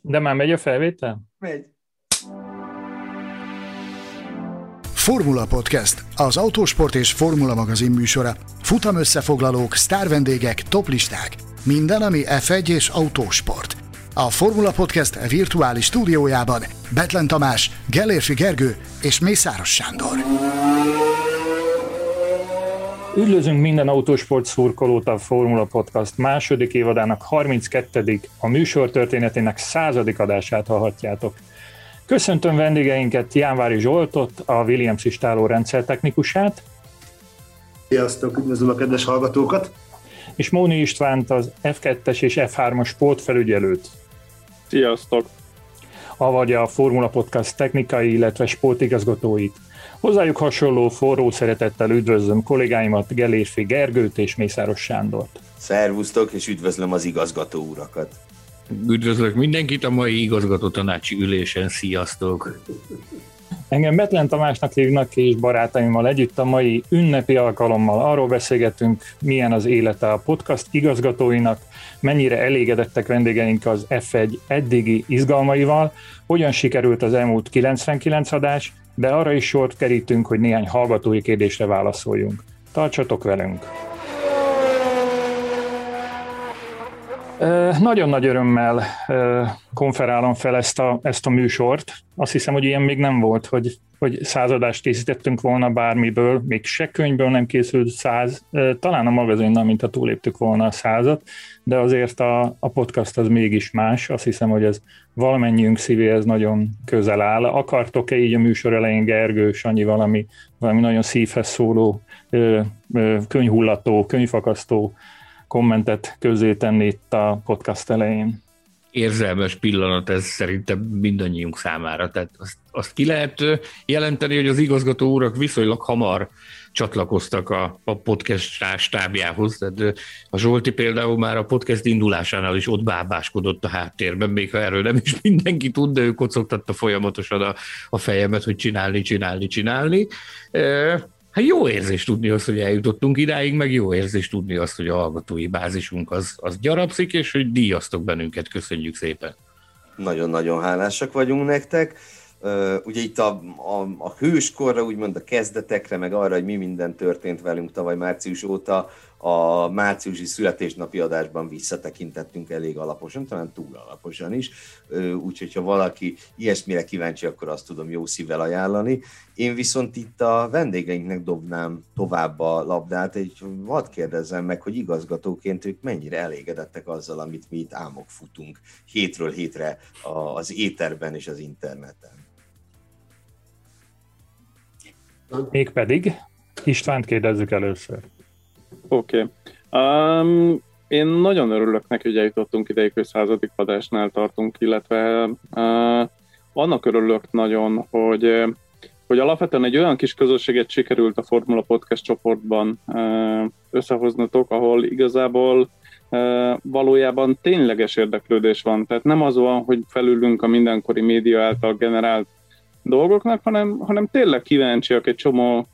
De már megy a felvétel? Megy. Formula Podcast, az autósport és formula magazin műsora. Futam összefoglalók, sztárvendégek, toplisták. Minden, ami F1 és autósport. A Formula Podcast virtuális stúdiójában Betlen Tamás, Gellérfi Gergő és Mészáros Sándor. Üdvözlünk minden autósport szurkolót a Formula Podcast második évadának 32. a műsor történetének századik adását hallhatjátok. Köszöntöm vendégeinket, Jánvári Zsoltot, a Williams istáló rendszertechnikusát. Sziasztok, üdvözlöm a kedves hallgatókat! És Móni Istvánt, az F2-es és F3-as sportfelügyelőt. Sziasztok! Avagy a Formula Podcast technikai, illetve sportigazgatóit. Hozzájuk hasonló forró szeretettel üdvözlöm kollégáimat, Gelérfi Gergőt és Mészáros Sándort. Szervusztok, és üdvözlöm az igazgató urakat. Üdvözlök mindenkit a mai igazgató tanácsi ülésen, sziasztok! Engem Betlen Tamásnak hívnak, és barátaimmal együtt a mai ünnepi alkalommal arról beszélgetünk, milyen az élete a podcast igazgatóinak, mennyire elégedettek vendégeink az F1 eddigi izgalmaival, hogyan sikerült az elmúlt 99 adás, de arra is sort kerítünk, hogy néhány hallgatói kérdésre válaszoljunk. Tartsatok velünk! Nagyon nagy örömmel konferálom fel ezt a, ezt a műsort. Azt hiszem, hogy ilyen még nem volt, hogy, hogy századást készítettünk volna bármiből, még se könyvből nem készült száz, talán a magazinnal, mint ha túléptük volna a százat, de azért a, a podcast az mégis más. Azt hiszem, hogy ez valamennyiünk szívéhez nagyon közel áll. Akartok-e így a műsor elején, Gergő, Sanyi, valami, valami nagyon szívhez szóló, könyhullató, könyvfakasztó kommentet közé tenni itt a podcast elején. Érzelmes pillanat ez szerintem mindannyiunk számára. Tehát azt, azt ki lehet jelenteni, hogy az igazgató úrak viszonylag hamar csatlakoztak a, a podcast stábjához. Tehát a Zsolti például már a podcast indulásánál is ott bábáskodott a háttérben, még ha erről nem is mindenki tud, de ő kocogtatta folyamatosan a, a fejemet, hogy csinálni, csinálni, csinálni. Hát jó érzés tudni azt, hogy eljutottunk idáig, meg jó érzés tudni azt, hogy a hallgatói bázisunk az, az gyarapszik, és hogy díjaztok bennünket. Köszönjük szépen. Nagyon-nagyon hálásak vagyunk nektek. Ugye itt a, a, a hőskorra, úgymond a kezdetekre, meg arra, hogy mi minden történt velünk tavaly március óta, a márciusi születésnapi adásban visszatekintettünk elég alaposan, talán túl alaposan is, úgyhogy ha valaki ilyesmire kíváncsi, akkor azt tudom jó szívvel ajánlani. Én viszont itt a vendégeinknek dobnám tovább a labdát, egy vad kérdezzem meg, hogy igazgatóként ők mennyire elégedettek azzal, amit mi itt álmok futunk hétről hétre az éterben és az interneten. Mégpedig Istvánt kérdezzük először. Oké. Okay. Um, én nagyon örülök neki, hogy eljutottunk ideig, hogy századik adásnál tartunk, illetve uh, annak örülök nagyon, hogy, hogy alapvetően egy olyan kis közösséget sikerült a Formula Podcast csoportban összehoznatok, ahol igazából valójában tényleges érdeklődés van. Tehát nem az van, hogy felülünk a mindenkori média által generált dolgoknak, hanem, hanem tényleg kíváncsiak egy csomó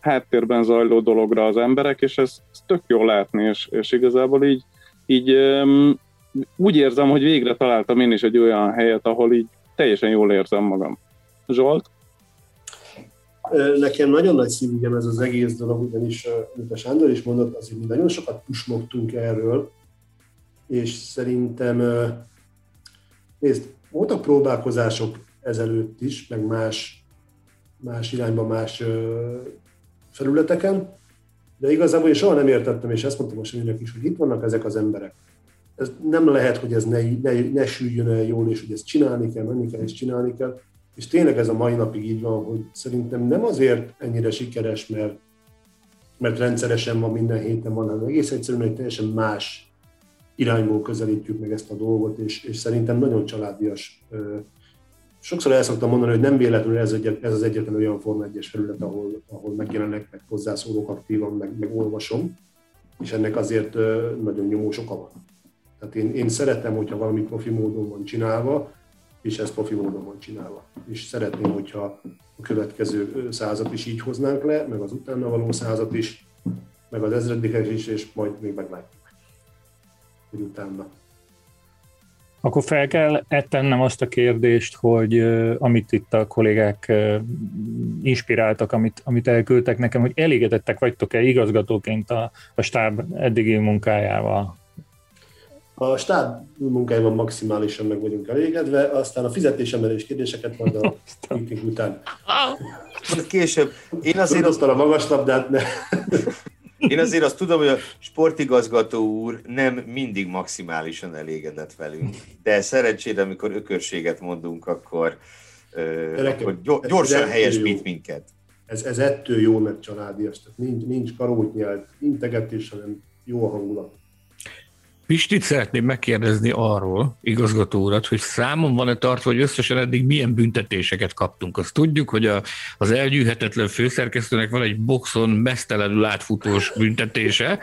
háttérben zajló dologra az emberek, és ez, ez tök jó látni, és, és igazából így, így úgy érzem, hogy végre találtam én is egy olyan helyet, ahol így teljesen jól érzem magam. Zsolt? Nekem nagyon nagy szívügyem ez az egész dolog, ugyanis, mint a Sándor is mondott, azért mi nagyon sokat pusmogtunk erről, és szerintem, nézd, voltak próbálkozások ezelőtt is, meg más más irányba, más felületeken, de igazából én soha nem értettem, és ezt mondtam a Sanyinak is, hogy itt vannak ezek az emberek. Ez nem lehet, hogy ez ne, ne, ne süljön el jól, és hogy ezt csinálni kell, menni kell, és csinálni kell. És tényleg ez a mai napig így van, hogy szerintem nem azért ennyire sikeres, mert, mert rendszeresen van, minden héten van, hanem egész egyszerűen egy teljesen más irányból közelítjük meg ezt a dolgot, és, és szerintem nagyon családias sokszor el szoktam mondani, hogy nem véletlenül ez, egy, ez az egyetlen olyan Forma 1 felület, ahol, ahol megjelenek, meg hozzászólók aktívan, meg, meg olvasom, és ennek azért nagyon nyomós oka van. Tehát én, én szeretem, hogyha valami profi módon van csinálva, és ez profi módon van csinálva. És szeretném, hogyha a következő százat is így hoznánk le, meg az utána való százat is, meg az ezredikes is, és majd még meglátjuk, hogy utána. Akkor fel kell tennem azt a kérdést, hogy amit itt a kollégák inspiráltak, amit, amit elküldtek nekem, hogy elégedettek vagytok-e igazgatóként a, a stáb eddigi munkájával? A stáb munkájában maximálisan meg vagyunk elégedve, aztán a fizetésemelés kérdéseket majd a meeting után. Később. Én azért azt a magas labdát, ne. Én azért azt tudom, hogy a sportigazgató úr nem mindig maximálisan elégedett velünk, de szerencsére, amikor ökörséget mondunk, akkor, uh, akkor gyorsan helyesbít minket. Ez, ez ettől jó, mert családias, tehát nincs, nincs karótnyelt integetés, hanem jó a hangulat. Pistit szeretném megkérdezni arról, igazgató urat, hogy számon van-e tartva, hogy összesen eddig milyen büntetéseket kaptunk. Azt tudjuk, hogy a, az elgyűhetetlen főszerkesztőnek van egy boxon mesztelenül átfutós büntetése,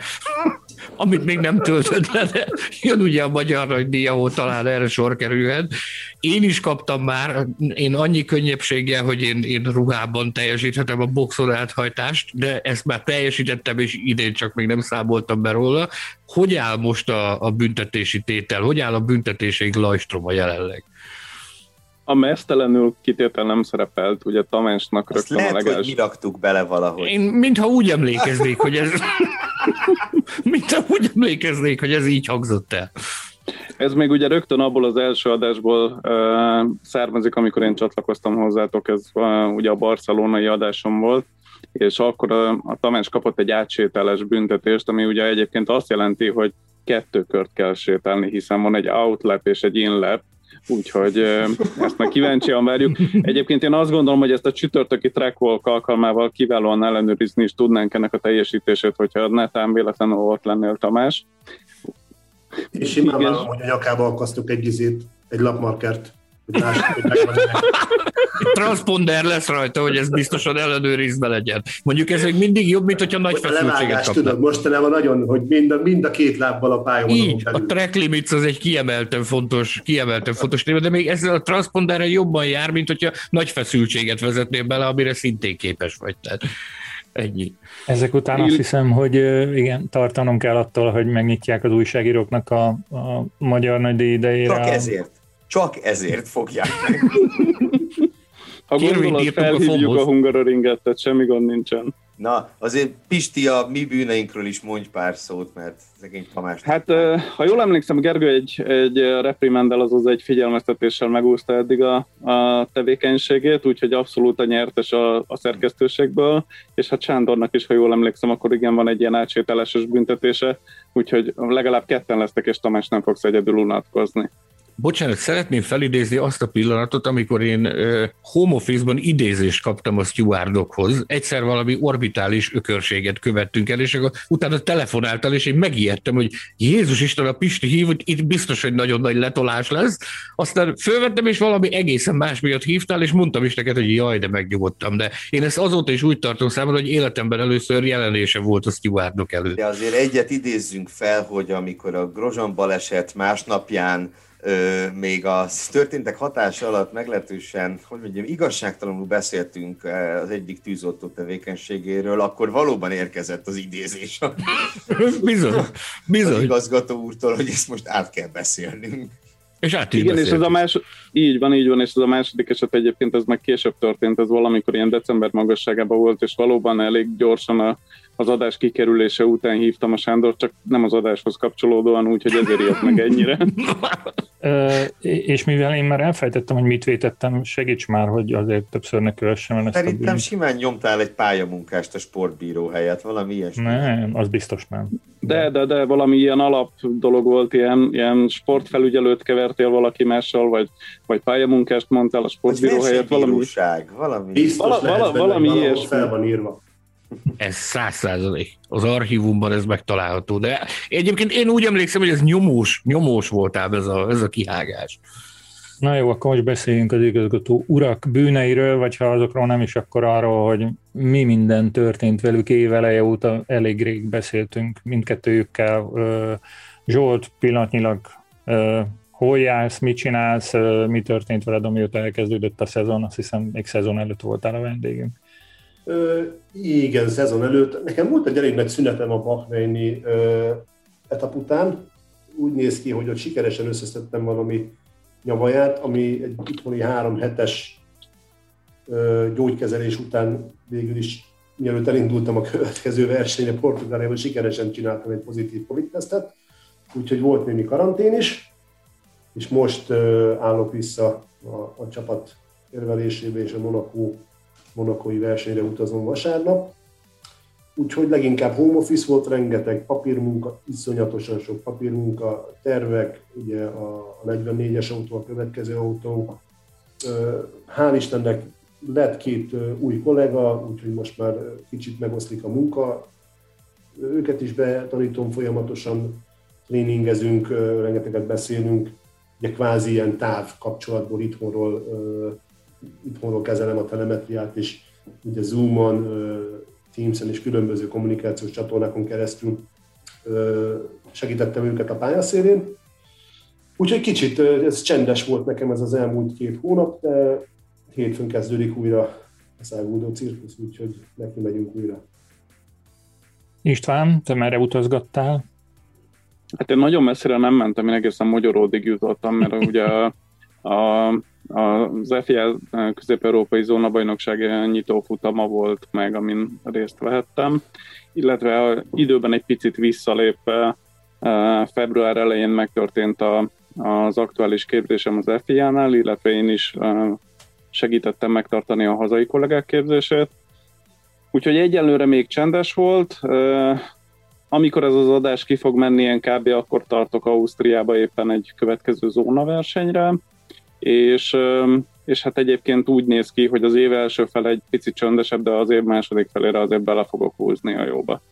amit még nem töltött le, de jön ugye a magyar nagydíj, ahol talán erre sor kerülhet. Én is kaptam már, én annyi könnyebbséggel, hogy én, én ruhában teljesíthetem a boxon áthajtást, de ezt már teljesítettem, és idén csak még nem számoltam be róla. Hogy áll most a, a büntetési tétel? Hogy áll a büntetéseink lajstroma jelenleg? A mesztelenül kitétel nem szerepelt, ugye Tamásnak rögtön lehet, a legels... hogy mi raktuk bele valahogy. Én mintha úgy emlékeznék, hogy ez... mintha úgy emlékeznék, hogy ez így hangzott el. Ez még ugye rögtön abból az első adásból uh, származik, amikor én csatlakoztam hozzátok, ez uh, ugye a barcelonai adásom volt, és akkor a, a Tamás kapott egy átsételes büntetést, ami ugye egyébként azt jelenti, hogy kettő kört kell sétálni, hiszen van egy outlap és egy inlap, úgyhogy ezt meg kíváncsian várjuk. Egyébként én azt gondolom, hogy ezt a csütörtöki trackwalk alkalmával kiválóan ellenőrizni is tudnánk ennek a teljesítését, hogyha netán véletlenül ott lennél Tamás. És simán van, hogy a nyakába akasztok egy izét, egy lapmarkert Transponder lesz rajta, hogy ez biztosan ellenőrizve legyen. Mondjuk ez még mindig jobb, mint hogyha nagy feszültséget kapna. tudod, mostanában nagyon, hogy mind a, mind a két lábbal a pályán. Így, a track limits az egy kiemelten fontos, kiemelten fontos téma, de még ezzel a transponderrel jobban jár, mint hogyha nagy feszültséget vezetnél bele, amire szintén képes vagy. Tehát ennyi. Ezek után azt hiszem, hogy igen, tartanom kell attól, hogy megnyitják az újságíróknak a, a magyar nagy idejére. Csak ezért. Csak ezért fogják meg. Ha gondolod, felhívjuk a Hungaroringet, tehát semmi gond nincsen. Na, azért Pisti, a mi bűneinkről is mondj pár szót, mert szegény Tamás... Hát, ha jól emlékszem, Gergő egy, egy reprimendel, azaz egy figyelmeztetéssel megúszta eddig a, a tevékenységét, úgyhogy abszolút a nyertes a, a szerkesztőségből, és hát Sándornak is, ha jól emlékszem, akkor igen, van egy ilyen átsételeses büntetése, úgyhogy legalább ketten lesztek, és Tamás nem fogsz egyedül unatkozni. Bocsánat, szeretném felidézni azt a pillanatot, amikor én uh, home office-ban idézést kaptam a stewardokhoz. Egyszer valami orbitális ökörséget követtünk el, és akkor utána telefonáltál, és én megijedtem, hogy Jézus Isten, a Pisti hív, hogy itt biztos, hogy nagyon nagy letolás lesz. Aztán fölvettem, és valami egészen más miatt hívtál, és mondtam is neked, hogy jaj, de megnyugodtam. De én ezt azóta is úgy tartom számomra, hogy életemben először jelenése volt a stewardok előtt. De azért egyet idézzünk fel, hogy amikor a Grozsan baleset másnapján még a történtek hatása alatt meglehetősen, hogy mondjam, igazságtalanul beszéltünk az egyik tűzoltó tevékenységéről, akkor valóban érkezett az idézés. bizony, bizony. Az igazgató úrtól, hogy ezt most át kell beszélnünk. És át Igen, és ez a más, így van, így van, és ez a második eset egyébként ez meg később történt, ez valamikor ilyen december magasságában volt, és valóban elég gyorsan a, az adás kikerülése után hívtam a Sándor, csak nem az adáshoz kapcsolódóan, úgyhogy ezért ilyet meg ennyire. és mivel én már elfejtettem, hogy mit vétettem, segíts már, hogy azért többször ne kövessem el ezt Szerintem a simán nyomtál egy pályamunkást a sportbíró helyett, valami ilyesmi. Nem, az biztos nem. De, de, de valami ilyen alap dolog volt, ilyen, ilyen sportfelügyelőt kevertél valaki mással, vagy, vagy pályamunkást mondtál a sportbíró helyett. Valami, valami, biztos vala, vala, valami ilyesmi. Fel van írva. Ez száz százalék. Az archívumban ez megtalálható. De egyébként én úgy emlékszem, hogy ez nyomós, nyomós voltál ez a, ez a kihágás. Na jó, akkor most beszéljünk az igazgató urak bűneiről, vagy ha azokról nem is, akkor arról, hogy mi minden történt velük éveleje óta, elég rég beszéltünk mindkettőjükkel. Zsolt pillanatnyilag hol jársz, mit csinálsz, mi történt veled, amióta elkezdődött a szezon, azt hiszem még szezon előtt voltál a vendégünk. Igen, szezon előtt. Nekem volt egy elég nagy szünetem a Bahreini etap után, úgy néz ki, hogy ott sikeresen összeszedtem valami nyavaját, ami egy itthoni három hetes gyógykezelés után végül is, mielőtt elindultam a következő versenyre Portugáliában, sikeresen csináltam egy pozitív Covid-tesztet, úgyhogy volt némi karantén is, és most állok vissza a, a csapat érvelésébe, és a Monaco, monakói versenyre utazom vasárnap. Úgyhogy leginkább home office volt, rengeteg papírmunka, iszonyatosan sok papírmunka, tervek, ugye a 44-es autó, a következő autó. Hál' Istennek lett két új kollega, úgyhogy most már kicsit megoszlik a munka. Őket is betanítom folyamatosan, tréningezünk, rengeteget beszélünk, ugye kvázi ilyen táv kapcsolatból itthonról, itthonról kezelem a telemetriát, és ugye Zoom-on, Teams-en és különböző kommunikációs csatornákon keresztül segítettem őket a pályaszélén. Úgyhogy kicsit ez csendes volt nekem ez az elmúlt két hónap, de hétfőn kezdődik újra a száguldó cirkusz, úgyhogy neki megyünk újra. István, te merre utazgattál? Hát én nagyon messzire nem mentem, én egészen Magyaródig jutottam, mert ugye a, a, az FIA közép-európai zónabajnokság nyitó futama volt meg, amin részt vehettem, illetve időben egy picit visszalépve február elején megtörtént a, az aktuális képzésem az FIA-nál, illetve én is segítettem megtartani a hazai kollégák képzését. Úgyhogy egyelőre még csendes volt. Amikor ez az adás ki fog menni ilyen kb. akkor tartok Ausztriába éppen egy következő zónaversenyre, és, és hát egyébként úgy néz ki, hogy az év első fel egy picit csöndesebb, de az év második felére azért bele fogok húzni a jóba.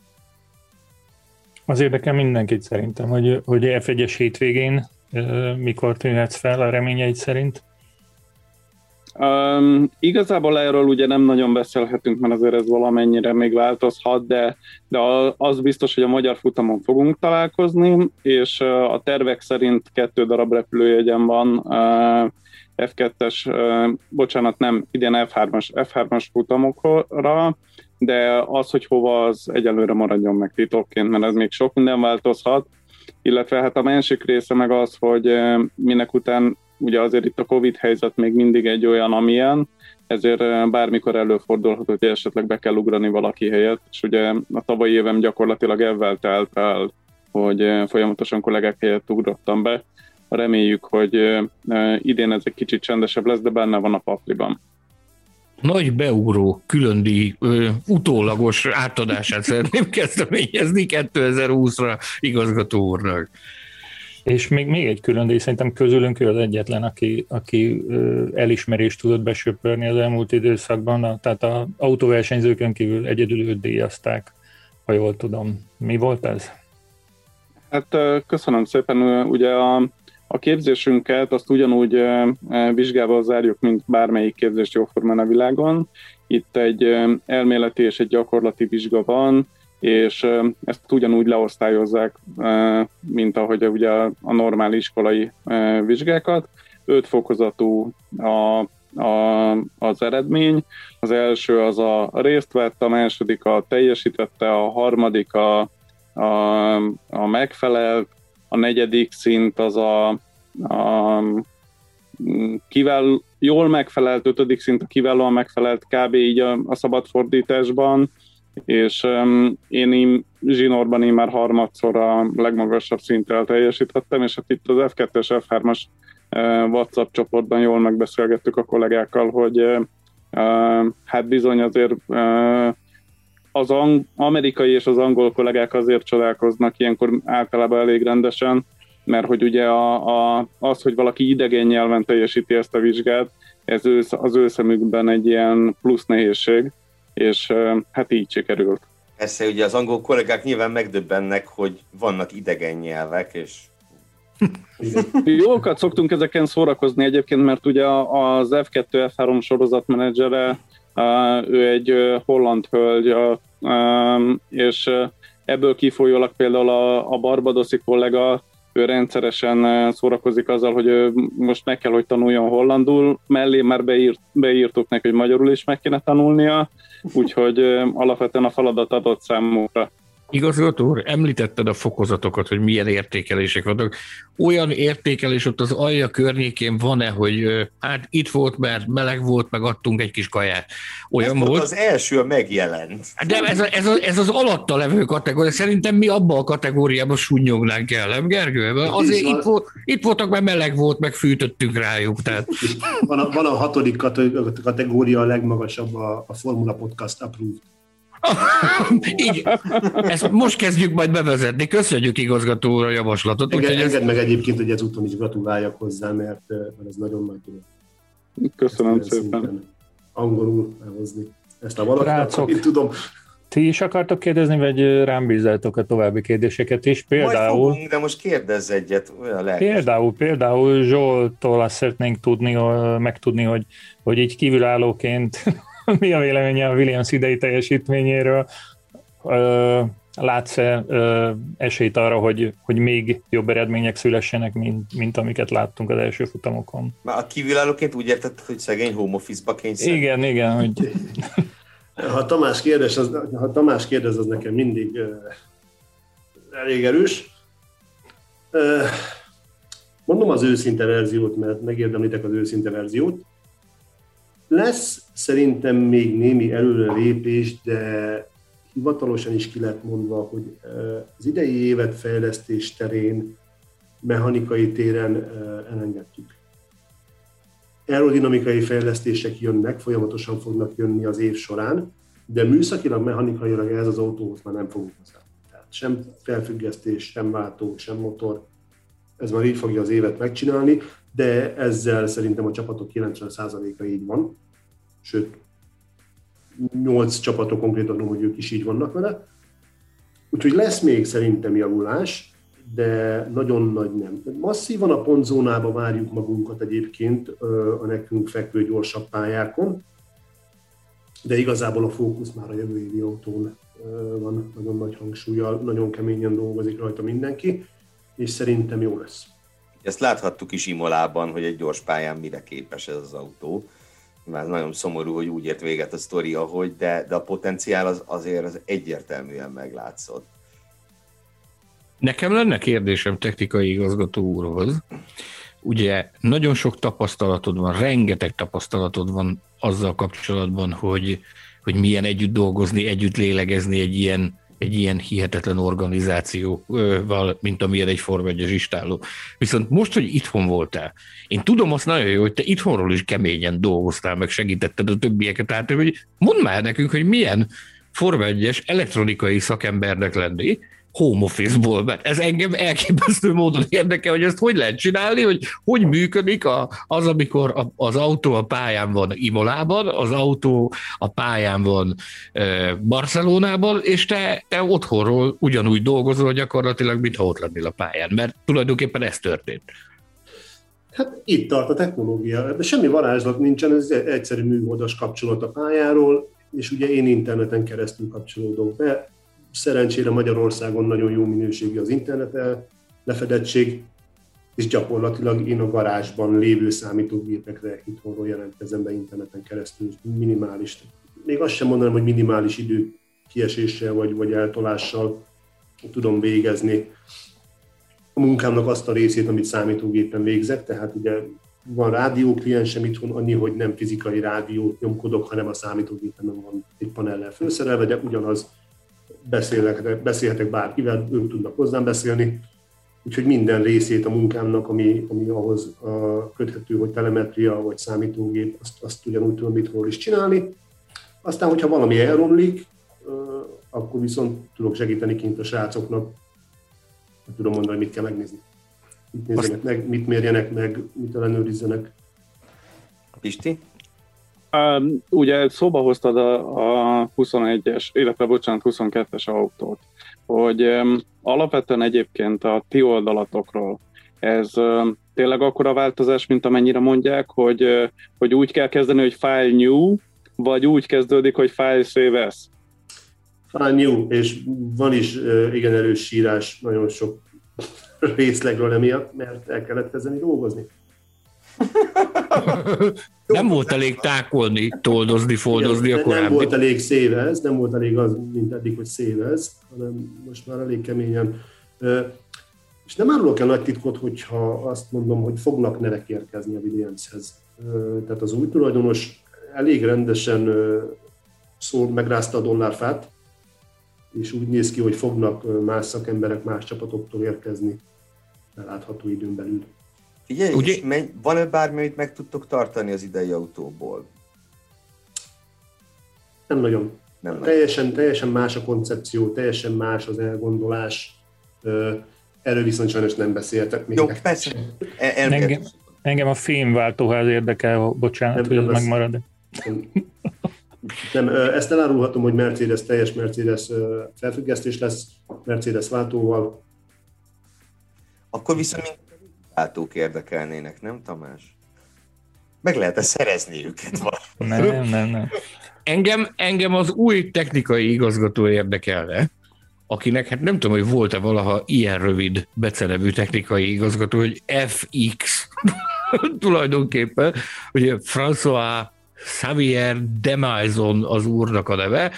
Az érdekel mindenkit szerintem, hogy, hogy F1-es hétvégén mikor tűnhetsz fel a reményeid szerint? Um, igazából erről ugye nem nagyon beszélhetünk, mert azért ez valamennyire még változhat, de, de az biztos, hogy a magyar futamon fogunk találkozni, és a tervek szerint kettő darab repülőjegyen van uh, F2-es, uh, bocsánat, nem, idén F3-as, F3-as futamokra, de az, hogy hova, az egyelőre maradjon meg titokként, mert ez még sok minden változhat, illetve hát a másik része meg az, hogy minek után ugye azért itt a Covid helyzet még mindig egy olyan, amilyen, ezért bármikor előfordulhat, hogy esetleg be kell ugrani valaki helyett, és ugye a tavalyi évem gyakorlatilag ebben telt el, hogy folyamatosan kollégák helyett ugrottam be. Reméljük, hogy idén ez egy kicsit csendesebb lesz, de benne van a pakliban nagy beugró különdi ö, utólagos átadását szeretném kezdeményezni 2020-ra igazgató úrnak. És még, még egy külön díj, szerintem közülünk ő az egyetlen, aki, aki elismerést tudott besöpörni az elmúlt időszakban, tehát az autóversenyzőkön kívül egyedül őt díjazták, ha jól tudom. Mi volt ez? Hát köszönöm szépen. Ugye a, a képzésünket azt ugyanúgy vizsgával zárjuk, mint bármelyik képzést jóformán a világon. Itt egy elméleti és egy gyakorlati vizsga van, és ezt ugyanúgy leosztályozzák, mint ahogy ugye a normál iskolai vizsgákat. Öt fokozatú a, a, az eredmény. Az első az a részt vett, a második a teljesítette, a harmadik a, a, a megfelelt, a negyedik szint az a, a kivel jól megfelelt, ötödik szint a kiválóan megfelelt kb. így a, a szabadfordításban, és um, én én zsinórban én már harmadszor a legmagasabb szinten teljesítettem, és hát itt az F2-es, F3-as uh, WhatsApp csoportban jól megbeszélgettük a kollégákkal, hogy uh, uh, hát bizony azért az ang- amerikai és az angol kollégák azért csodálkoznak ilyenkor általában elég rendesen, mert hogy ugye a, a, az, hogy valaki idegen nyelven teljesíti ezt a vizsgát, ez ő, az ő szemükben egy ilyen plusz nehézség, és hát így sikerült. Persze, ugye az angol kollégák nyilván megdöbbennek, hogy vannak idegen nyelvek, és Jókat szoktunk ezeken szórakozni egyébként, mert ugye az F2 F3 sorozat menedzsere, ő egy holland hölgy, és ebből kifolyólag például a, a barbadoszi kollega ő rendszeresen szórakozik azzal, hogy most meg kell, hogy tanuljon hollandul, mellé már beírt, beírtuk neki, hogy magyarul is meg kéne tanulnia, úgyhogy alapvetően a feladat adott számukra. Igazgató úr, említetted a fokozatokat, hogy milyen értékelések vannak. Olyan értékelés ott az alja környékén van-e, hogy hát itt volt, mert meleg volt, meg adtunk egy kis kaját. Olyan ez volt. Az első megjelent. De ez, a, ez, a, ez az alatta levő kategória. Szerintem mi abban a kategóriában sunnyognánk el, nem Gergő? Mert azért itt, volt, itt voltak, mert meleg volt, meg fűtöttünk rájuk. Tehát. Van a, van a hatodik kategória a legmagasabb a, a Formula Podcast Approved. Így, ezt most kezdjük majd bevezetni. Köszönjük igazgató úr a javaslatot. Úgyhogy engedd ez... meg egyébként, hogy ezúton is gratuláljak hozzá, mert, mert ez nagyon nagy dolog. Köszönöm szépen. Angolul elhozni ezt a valakit, tudom. Ti is akartok kérdezni, vagy rám bízzátok a további kérdéseket is? Például, Majd fogunk, de most kérdezz egyet, olyan. Például, például Zsoltól azt szeretnénk tudni, megtudni, hogy, hogy így kívülállóként mi a véleménye a Williams idei teljesítményéről? Látsz-e esélyt arra, hogy, hogy még jobb eredmények szülessenek, mint, mint amiket láttunk az első futamokon? Már a kívülállóként úgy érted, hogy szegény home office-ba kényszer? Igen, igen. Hogy... Ha Tamás kérdez, az, ha Tamás kérdez, az nekem mindig uh, elég erős. Uh, mondom az őszinte verziót, mert megérdemlitek az őszinte verziót. Lesz szerintem még némi előrelépés, de hivatalosan is ki lett mondva, hogy az idei évet fejlesztés terén, mechanikai téren elengedtük. Aerodinamikai fejlesztések jönnek, folyamatosan fognak jönni az év során, de műszakilag, mechanikailag ez az autóhoz már nem fogunk hozzá. Tehát sem felfüggesztés, sem váltó, sem motor, ez már így fogja az évet megcsinálni, de ezzel szerintem a csapatok 90%-a így van, sőt, 8 csapatok konkrétan, hogy ők is így vannak vele. Úgyhogy lesz még szerintem javulás, de nagyon nagy nem. Masszívan a pontzónába várjuk magunkat egyébként a nekünk fekvő gyorsabb pályákon, de igazából a fókusz már a jövő évi autón van nagyon nagy hangsúlyjal, nagyon keményen dolgozik rajta mindenki, és szerintem jó lesz. Ezt láthattuk is Imolában, hogy egy gyors pályán mire képes ez az autó. Már nagyon szomorú, hogy úgy ért véget a sztori, ahogy, de, de a potenciál az, azért az egyértelműen meglátszott. Nekem lenne kérdésem technikai igazgató úrhoz. Ugye nagyon sok tapasztalatod van, rengeteg tapasztalatod van azzal kapcsolatban, hogy, hogy milyen együtt dolgozni, együtt lélegezni egy ilyen egy ilyen hihetetlen organizációval, mint amilyen egy Form 1 istáló. Viszont most, hogy itthon voltál, én tudom azt nagyon jó, hogy te itthonról is keményen dolgoztál, meg segítetted a többieket át, hogy mondd már nekünk, hogy milyen Form 1 elektronikai szakembernek lenni, home office-ból, mert ez engem elképesztő módon érdekel, hogy ezt hogy lehet csinálni, hogy hogy működik a, az, amikor a, az autó a pályán van Imolában, az autó a pályán van e, Barcelonában, és te, te otthonról ugyanúgy dolgozol gyakorlatilag, mintha ott lennél a pályán, mert tulajdonképpen ez történt. Hát itt tart a technológia, de semmi varázslat nincsen, ez egy egyszerű műholdas kapcsolat a pályáról, és ugye én interneten keresztül kapcsolódok be, Szerencsére Magyarországon nagyon jó minőségű az internet lefedettség, és gyakorlatilag én a garázsban lévő számítógépekre itthonról jelentkezem be interneten keresztül, minimális. Még azt sem mondanám, hogy minimális idő kieséssel vagy, vagy eltolással tudom végezni a munkámnak azt a részét, amit számítógépen végzek, tehát ugye van rádiókliensem itthon, annyi, hogy nem fizikai rádiót nyomkodok, hanem a számítógépen van egy panellel felszerelve, de ugyanaz beszélek, beszélhetek bárkivel, ők tudnak hozzám beszélni, úgyhogy minden részét a munkámnak, ami, ami ahhoz a köthető, hogy telemetria vagy számítógép, azt, azt ugyanúgy tudom itthonról is csinálni. Aztán, hogyha valami elromlik, akkor viszont tudok segíteni kint a srácoknak, tudom mondani, mit kell megnézni. Mit nézzenek meg, mit mérjenek meg, mit ellenőrizzenek. Pisti? Um, ugye szóba hoztad a, a 21-es, illetve bocsánat, 22-es autót, hogy um, alapvetően egyébként a ti oldalatokról ez um, tényleg akkora változás, mint amennyire mondják, hogy, uh, hogy úgy kell kezdeni, hogy file new, vagy úgy kezdődik, hogy file save as? File new, és van is uh, igen erős sírás nagyon sok részlegről emiatt, mert el kellett kezdeni dolgozni. nem volt elég tákolni, toldozni, foldozni Igen, a korábbi. Nem volt elég szévez, nem volt elég az, mint eddig, hogy szévez, hanem most már elég keményen. És nem árulok el nagy titkot, hogyha azt mondom, hogy fognak nevek érkezni a Williamshez. Tehát az új tulajdonos elég rendesen szól, megrázta a dollárfát, és úgy néz ki, hogy fognak más szakemberek más csapatoktól érkezni belátható időn belül. Figyelj, Ugye... van-e bármi, amit meg tudtok tartani az idei autóból? Nem nagyon. Nem teljesen, teljesen más a koncepció, teljesen más az elgondolás. Erről viszont sajnos nem beszéltek még. Jó, persze. El, engem, engem a fémváltóház érdekel, bocsánat, nem, hogy ez megmarad. Nem, ezt elárulhatom, hogy Mercedes, teljes Mercedes felfüggesztés lesz, Mercedes váltóval. Akkor viszont váltók érdekelnének, nem Tamás? Meg lehet-e szerezni őket? Nem, nem, nem. Engem, engem az új technikai igazgató érdekelne, akinek hát nem tudom, hogy volt-e valaha ilyen rövid becenevű technikai igazgató, hogy FX tulajdonképpen, ugye François Xavier Demaison az úrnak a neve.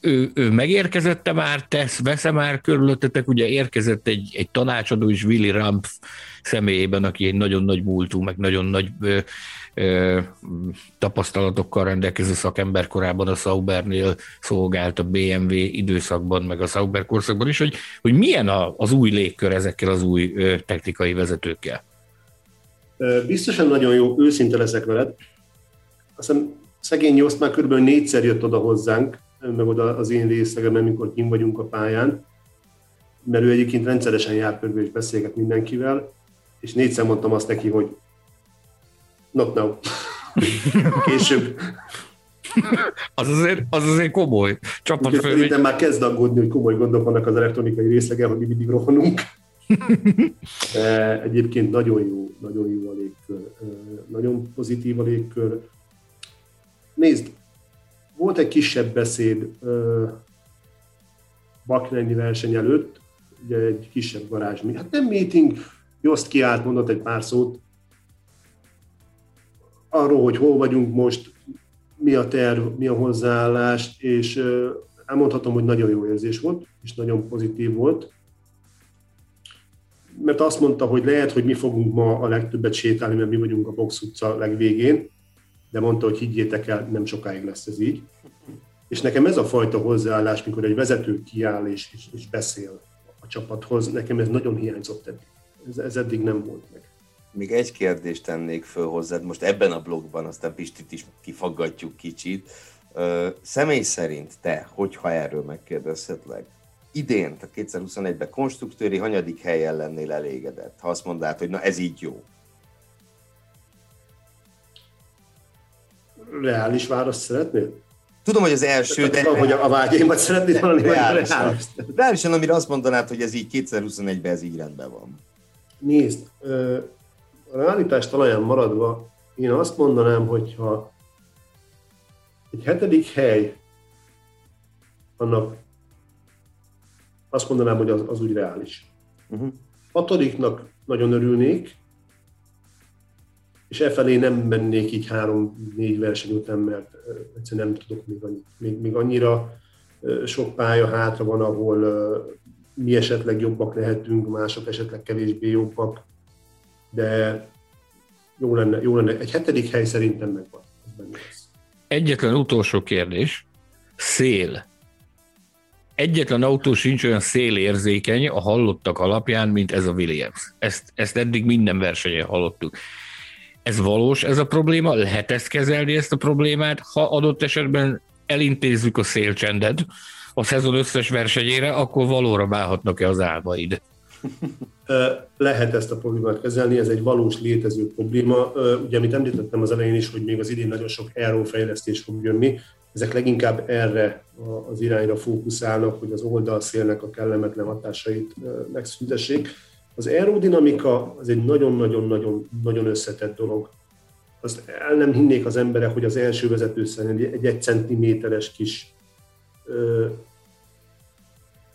Ő, ő megérkezette már, tesz, vesz már körülöttetek, ugye érkezett egy, egy tanácsadó is Willy Rampf személyében, aki egy nagyon nagy múltú, meg nagyon nagy ö, ö, tapasztalatokkal rendelkező szakember korábban a Saubernél szolgált a BMW időszakban, meg a Sauber korszakban is, hogy, hogy milyen a, az új légkör ezekkel az új ö, technikai vezetőkkel? Biztosan nagyon jó, őszinte leszek veled. Azt hiszem szegény Jost már kb. négyszer jött oda hozzánk, meg oda az én részlegemben, amikor kim vagyunk a pályán, mert ő egyébként rendszeresen jár körbe és beszélget mindenkivel, és négyszer mondtam azt neki, hogy not now. Később. az, azért, az azért komoly. Csapatfő. Szerintem már kezd aggódni, hogy komoly gondok vannak az elektronikai részlege, hogy mi mindig rohanunk. De egyébként nagyon jó, nagyon jó a légkör. Nagyon pozitív a légkör. Nézd, volt egy kisebb beszéd Bakrenyi verseny előtt, ugye egy kisebb garázs, hát nem meeting, Jost kiállt, mondott egy pár szót arról, hogy hol vagyunk most, mi a terv, mi a hozzáállás, és elmondhatom, hogy nagyon jó érzés volt, és nagyon pozitív volt. Mert azt mondta, hogy lehet, hogy mi fogunk ma a legtöbbet sétálni, mert mi vagyunk a Box utca legvégén, de mondta, hogy higgyétek el, nem sokáig lesz ez így. És nekem ez a fajta hozzáállás, mikor egy vezető kiáll és, és, és beszél a csapathoz, nekem ez nagyon hiányzott eddig. Ez, ez eddig nem volt meg. Még egy kérdést tennék föl hozzád, most ebben a blogban, aztán Pistit is kifaggatjuk kicsit. Személy szerint te, hogyha erről megkérdezhetlek, idén, tehát 2021-ben konstruktőri hanyadik helyen lennél elégedett, ha azt mondád, hogy na ez így jó? Reális választ szeretnél? Tudom, hogy az első, de... Tudom, hogy a vágyaimat szeretnéd valami reálisan. reális. Reálisan, amire azt mondanád, hogy ez így 2021-ben ez így rendben van. Nézd, a realitás talaján maradva, én azt mondanám, hogyha egy hetedik hely, annak azt mondanám, hogy az, az úgy reális. Uh-huh. Hatodiknak nagyon örülnék, és e felé nem mennék így három-négy verseny után, mert egyszerűen nem tudok még, annyi, még, még annyira sok pálya hátra van, ahol mi esetleg jobbak lehetünk, mások esetleg kevésbé jobbak, de jó lenne, jó lenne. Egy hetedik hely szerintem megvan. Egyetlen utolsó kérdés. Szél. Egyetlen autó sincs olyan szélérzékeny a hallottak alapján, mint ez a Williams. Ezt, ezt eddig minden versenyen hallottuk. Ez valós ez a probléma? Lehet ezt kezelni, ezt a problémát? Ha adott esetben elintézzük a szélcsendet a szezon összes versenyére, akkor valóra válhatnak-e az álmaid? Lehet ezt a problémát kezelni, ez egy valós létező probléma. Ugye, amit említettem az elején is, hogy még az idén nagyon sok aero fejlesztés fog jönni, ezek leginkább erre az irányra fókuszálnak, hogy az oldalszélnek a kellemetlen hatásait megszüntessék az aerodinamika az egy nagyon-nagyon-nagyon nagyon összetett dolog. Azt el nem hinnék az emberek, hogy az első vezetőszen egy, egy egy centiméteres kis ö,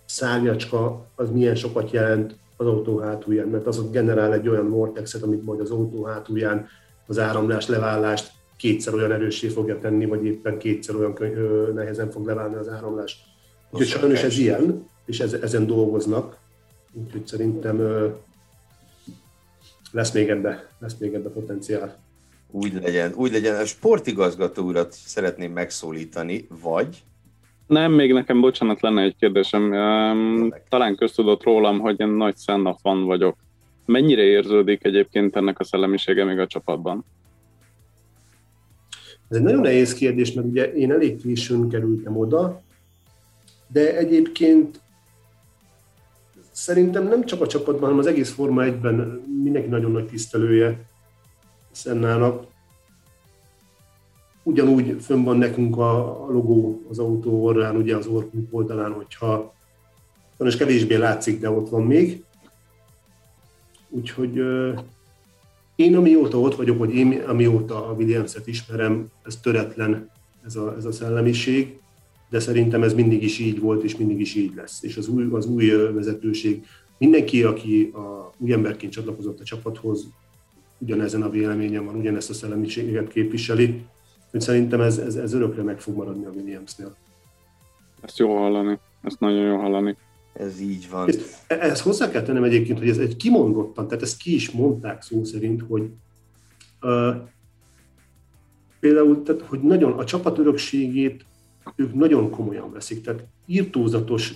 szárnyacska az milyen sokat jelent az autó hátulján, mert az ott generál egy olyan vortexet, amit majd az autó hátulján az áramlás, leválást kétszer olyan erőssé fogja tenni, vagy éppen kétszer olyan kö- nehezen fog leválni az áramlás. Úgyhogy sajnos ez ilyen, és ezen dolgoznak, úgyhogy szerintem lesz még ebbe, lesz még ebbe potenciál. Úgy legyen, úgy legyen. A sportigazgató urat szeretném megszólítani, vagy? Nem, még nekem, bocsánat, lenne egy kérdésem. Talán köztudott rólam, hogy én nagy Senna fan vagyok. Mennyire érződik egyébként ennek a szellemisége még a csapatban? Ez egy nagyon nehéz kérdés, mert ugye én elég későn kerültem oda, de egyébként szerintem nem csak a csapatban, hanem az egész Forma 1-ben mindenki nagyon nagy tisztelője Szennának. Ugyanúgy fönn van nekünk a, logó az autó orrán, ugye az orkunk oldalán, hogyha és kevésbé látszik, de ott van még. Úgyhogy én amióta ott vagyok, hogy én amióta a Williams-et ismerem, ez töretlen ez a, ez a szellemiség, de szerintem ez mindig is így volt, és mindig is így lesz. És az új, az új vezetőség, mindenki, aki a új emberként csatlakozott a csapathoz, ugyanezen a véleményen van, ugyanezt a szellemiséget képviseli, hogy szerintem ez, ez, ez örökre meg fog maradni a Williamsnél. Ezt jó hallani, ezt nagyon jó hallani. Ez így van. Ezt, ezt hozzá kell tennem egyébként, hogy ez egy kimondottan, tehát ezt ki is mondták szó szerint, hogy uh, például, tehát, hogy nagyon a csapat örökségét ők nagyon komolyan veszik, tehát írtózatos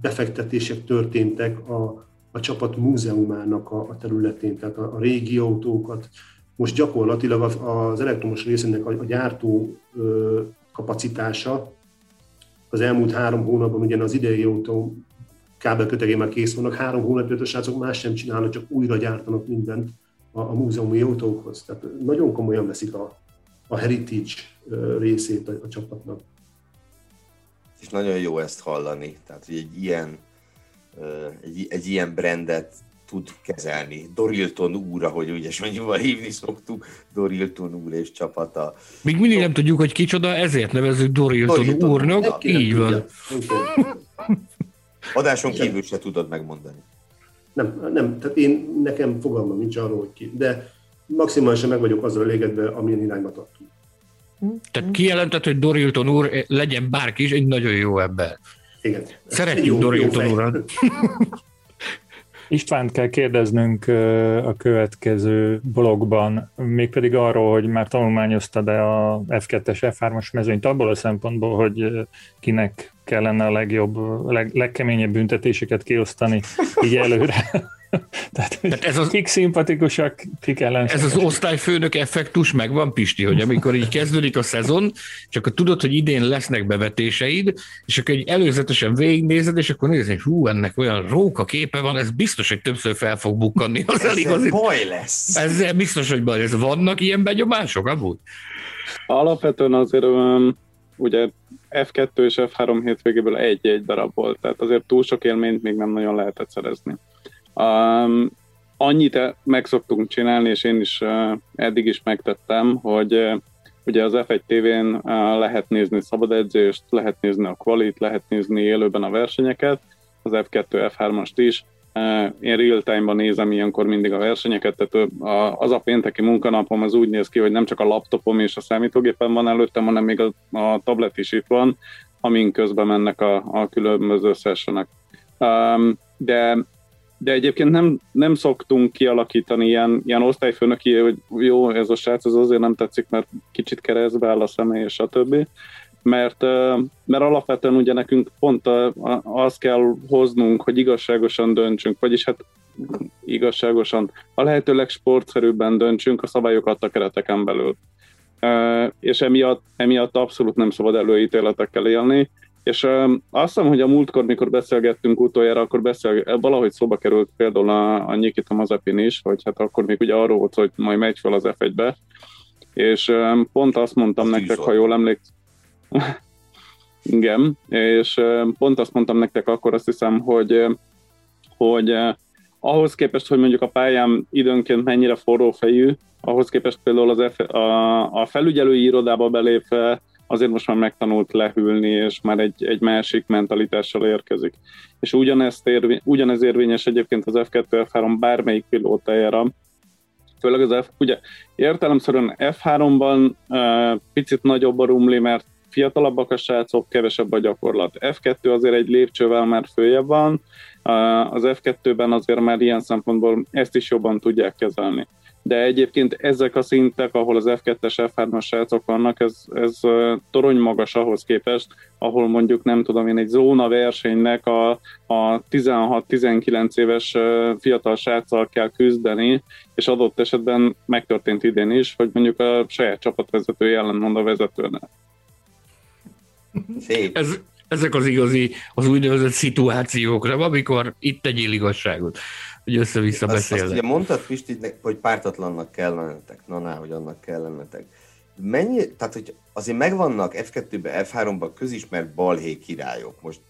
befektetések történtek a, a csapat múzeumának a, a területén, tehát a, a régi autókat. Most gyakorlatilag az elektromos részének a, a gyártó ö, kapacitása az elmúlt három hónapban, ugyan az idei autó kábelkötegé már kész vannak, három hónapja a srácok más sem csinálnak, csak újra gyártanak mindent a, a múzeumi autókhoz. Tehát nagyon komolyan veszik a, a heritage részét a, a csapatnak. És nagyon jó ezt hallani, tehát hogy egy ilyen, egy, egy ilyen brandet tud kezelni. Dorilton úr, ahogy ügyes mondjuk hívni szoktuk, Dorilton úr és csapata. Még mindig nem tudjuk, hogy kicsoda, ezért nevezzük Dorilton, Dorilton úrnak. Így van. Adáson kívül se tudod megmondani. Nem, nem, tehát én, nekem fogalmam nincs arról, hogy ki, de maximálisan meg vagyok azzal elégedve, amilyen irányba tartunk. Tehát kijelentett, hogy Dorilton úr legyen bárki is, egy nagyon jó ember. Igen. Szeretjük jó, Dorilton jó urat. Istvánt kell kérdeznünk a következő blogban, mégpedig arról, hogy már tanulmányoztad-e a F2-es, F3-as mezőnyt abból a szempontból, hogy kinek kellene a legjobb, leg, legkeményebb büntetéseket kiosztani így előre. Tehát, Tehát ez az, kik szimpatikusak, kik Ez az osztályfőnök effektus megvan, Pisti, hogy amikor így kezdődik a szezon, és akkor tudod, hogy idén lesznek bevetéseid, és akkor egy előzetesen végignézed, és akkor nézed, hogy hú, ennek olyan róka képe van, ez biztos, hogy többször fel fog bukkanni. Az ez igazi... baj lesz. Ezzel biztos, hogy baj lesz. Vannak ilyen benyomások amúgy? Alapvetően azért um, ugye F2 és F3 hétvégéből egy-egy darab volt, tehát azért túl sok élményt még nem nagyon lehetett szerezni. Um, annyit meg szoktunk csinálni, és én is uh, eddig is megtettem, hogy uh, ugye az F1 TV-n uh, lehet nézni szabad edzést, lehet nézni a qualit, lehet nézni élőben a versenyeket, az F2, F3-ast is. Uh, én real-time-ban nézem ilyenkor mindig a versenyeket, tehát uh, az a pénteki munkanapom az úgy néz ki, hogy nem csak a laptopom és a számítógépen van előttem, hanem még a, a tablet is itt van, amin közben mennek a, a különböző sessionek. Um, de de egyébként nem, nem szoktunk kialakítani ilyen, ilyen osztályfőnöki, hogy jó, ez a srác ez azért nem tetszik, mert kicsit keresztbe áll a személy, és a többi. Mert, mert alapvetően ugye nekünk pont azt kell hoznunk, hogy igazságosan döntsünk, vagyis hát igazságosan, a lehető legsportszerűbben döntsünk a szabályokat a kereteken belül. És emiatt, emiatt abszolút nem szabad előítéletekkel élni, és um, azt hiszem, hogy a múltkor, mikor beszélgettünk utoljára, akkor beszél, valahogy szóba került például a, a Nikita Mazepin is, hogy hát akkor még ugye arról volt, hogy majd megy fel az F1-be, és um, pont azt mondtam nektek, ha jól emlékszem, igen, és um, pont azt mondtam nektek akkor azt hiszem, hogy, hogy uh, ahhoz képest, hogy mondjuk a pályám időnként mennyire forró fejű, ahhoz képest például az F, a, a felügyelői irodába belépve azért most már megtanult lehűlni, és már egy, egy másik mentalitással érkezik. És ugyanezt érvény, ugyanez érvényes egyébként az F2, F3 bármelyik pilótájára, főleg az F, ugye értelemszerűen F3-ban uh, picit nagyobb a rumli, mert fiatalabbak a srácok, kevesebb a gyakorlat. F2 azért egy lépcsővel már följebb van, az F2-ben azért már ilyen szempontból ezt is jobban tudják kezelni de egyébként ezek a szintek, ahol az F2-es, F3-as srácok vannak, ez, ez torony magas ahhoz képest, ahol mondjuk nem tudom én egy zóna versenynek a, a 16-19 éves fiatal sráccal kell küzdeni, és adott esetben megtörtént idén is, hogy mondjuk a saját csapatvezető ellentmond a vezetőnek. Szép. Ez, ezek az igazi, az úgynevezett szituációkra, amikor itt tegyél igazságot hogy össze-vissza beszélnek. Azt, azt ugye mondtad, Pisti, hogy pártatlannak kell lennetek, na, na hogy annak kell lennetek. Mennyi, tehát hogy azért megvannak F2-ben, F3-ban közismert balhé királyok. Most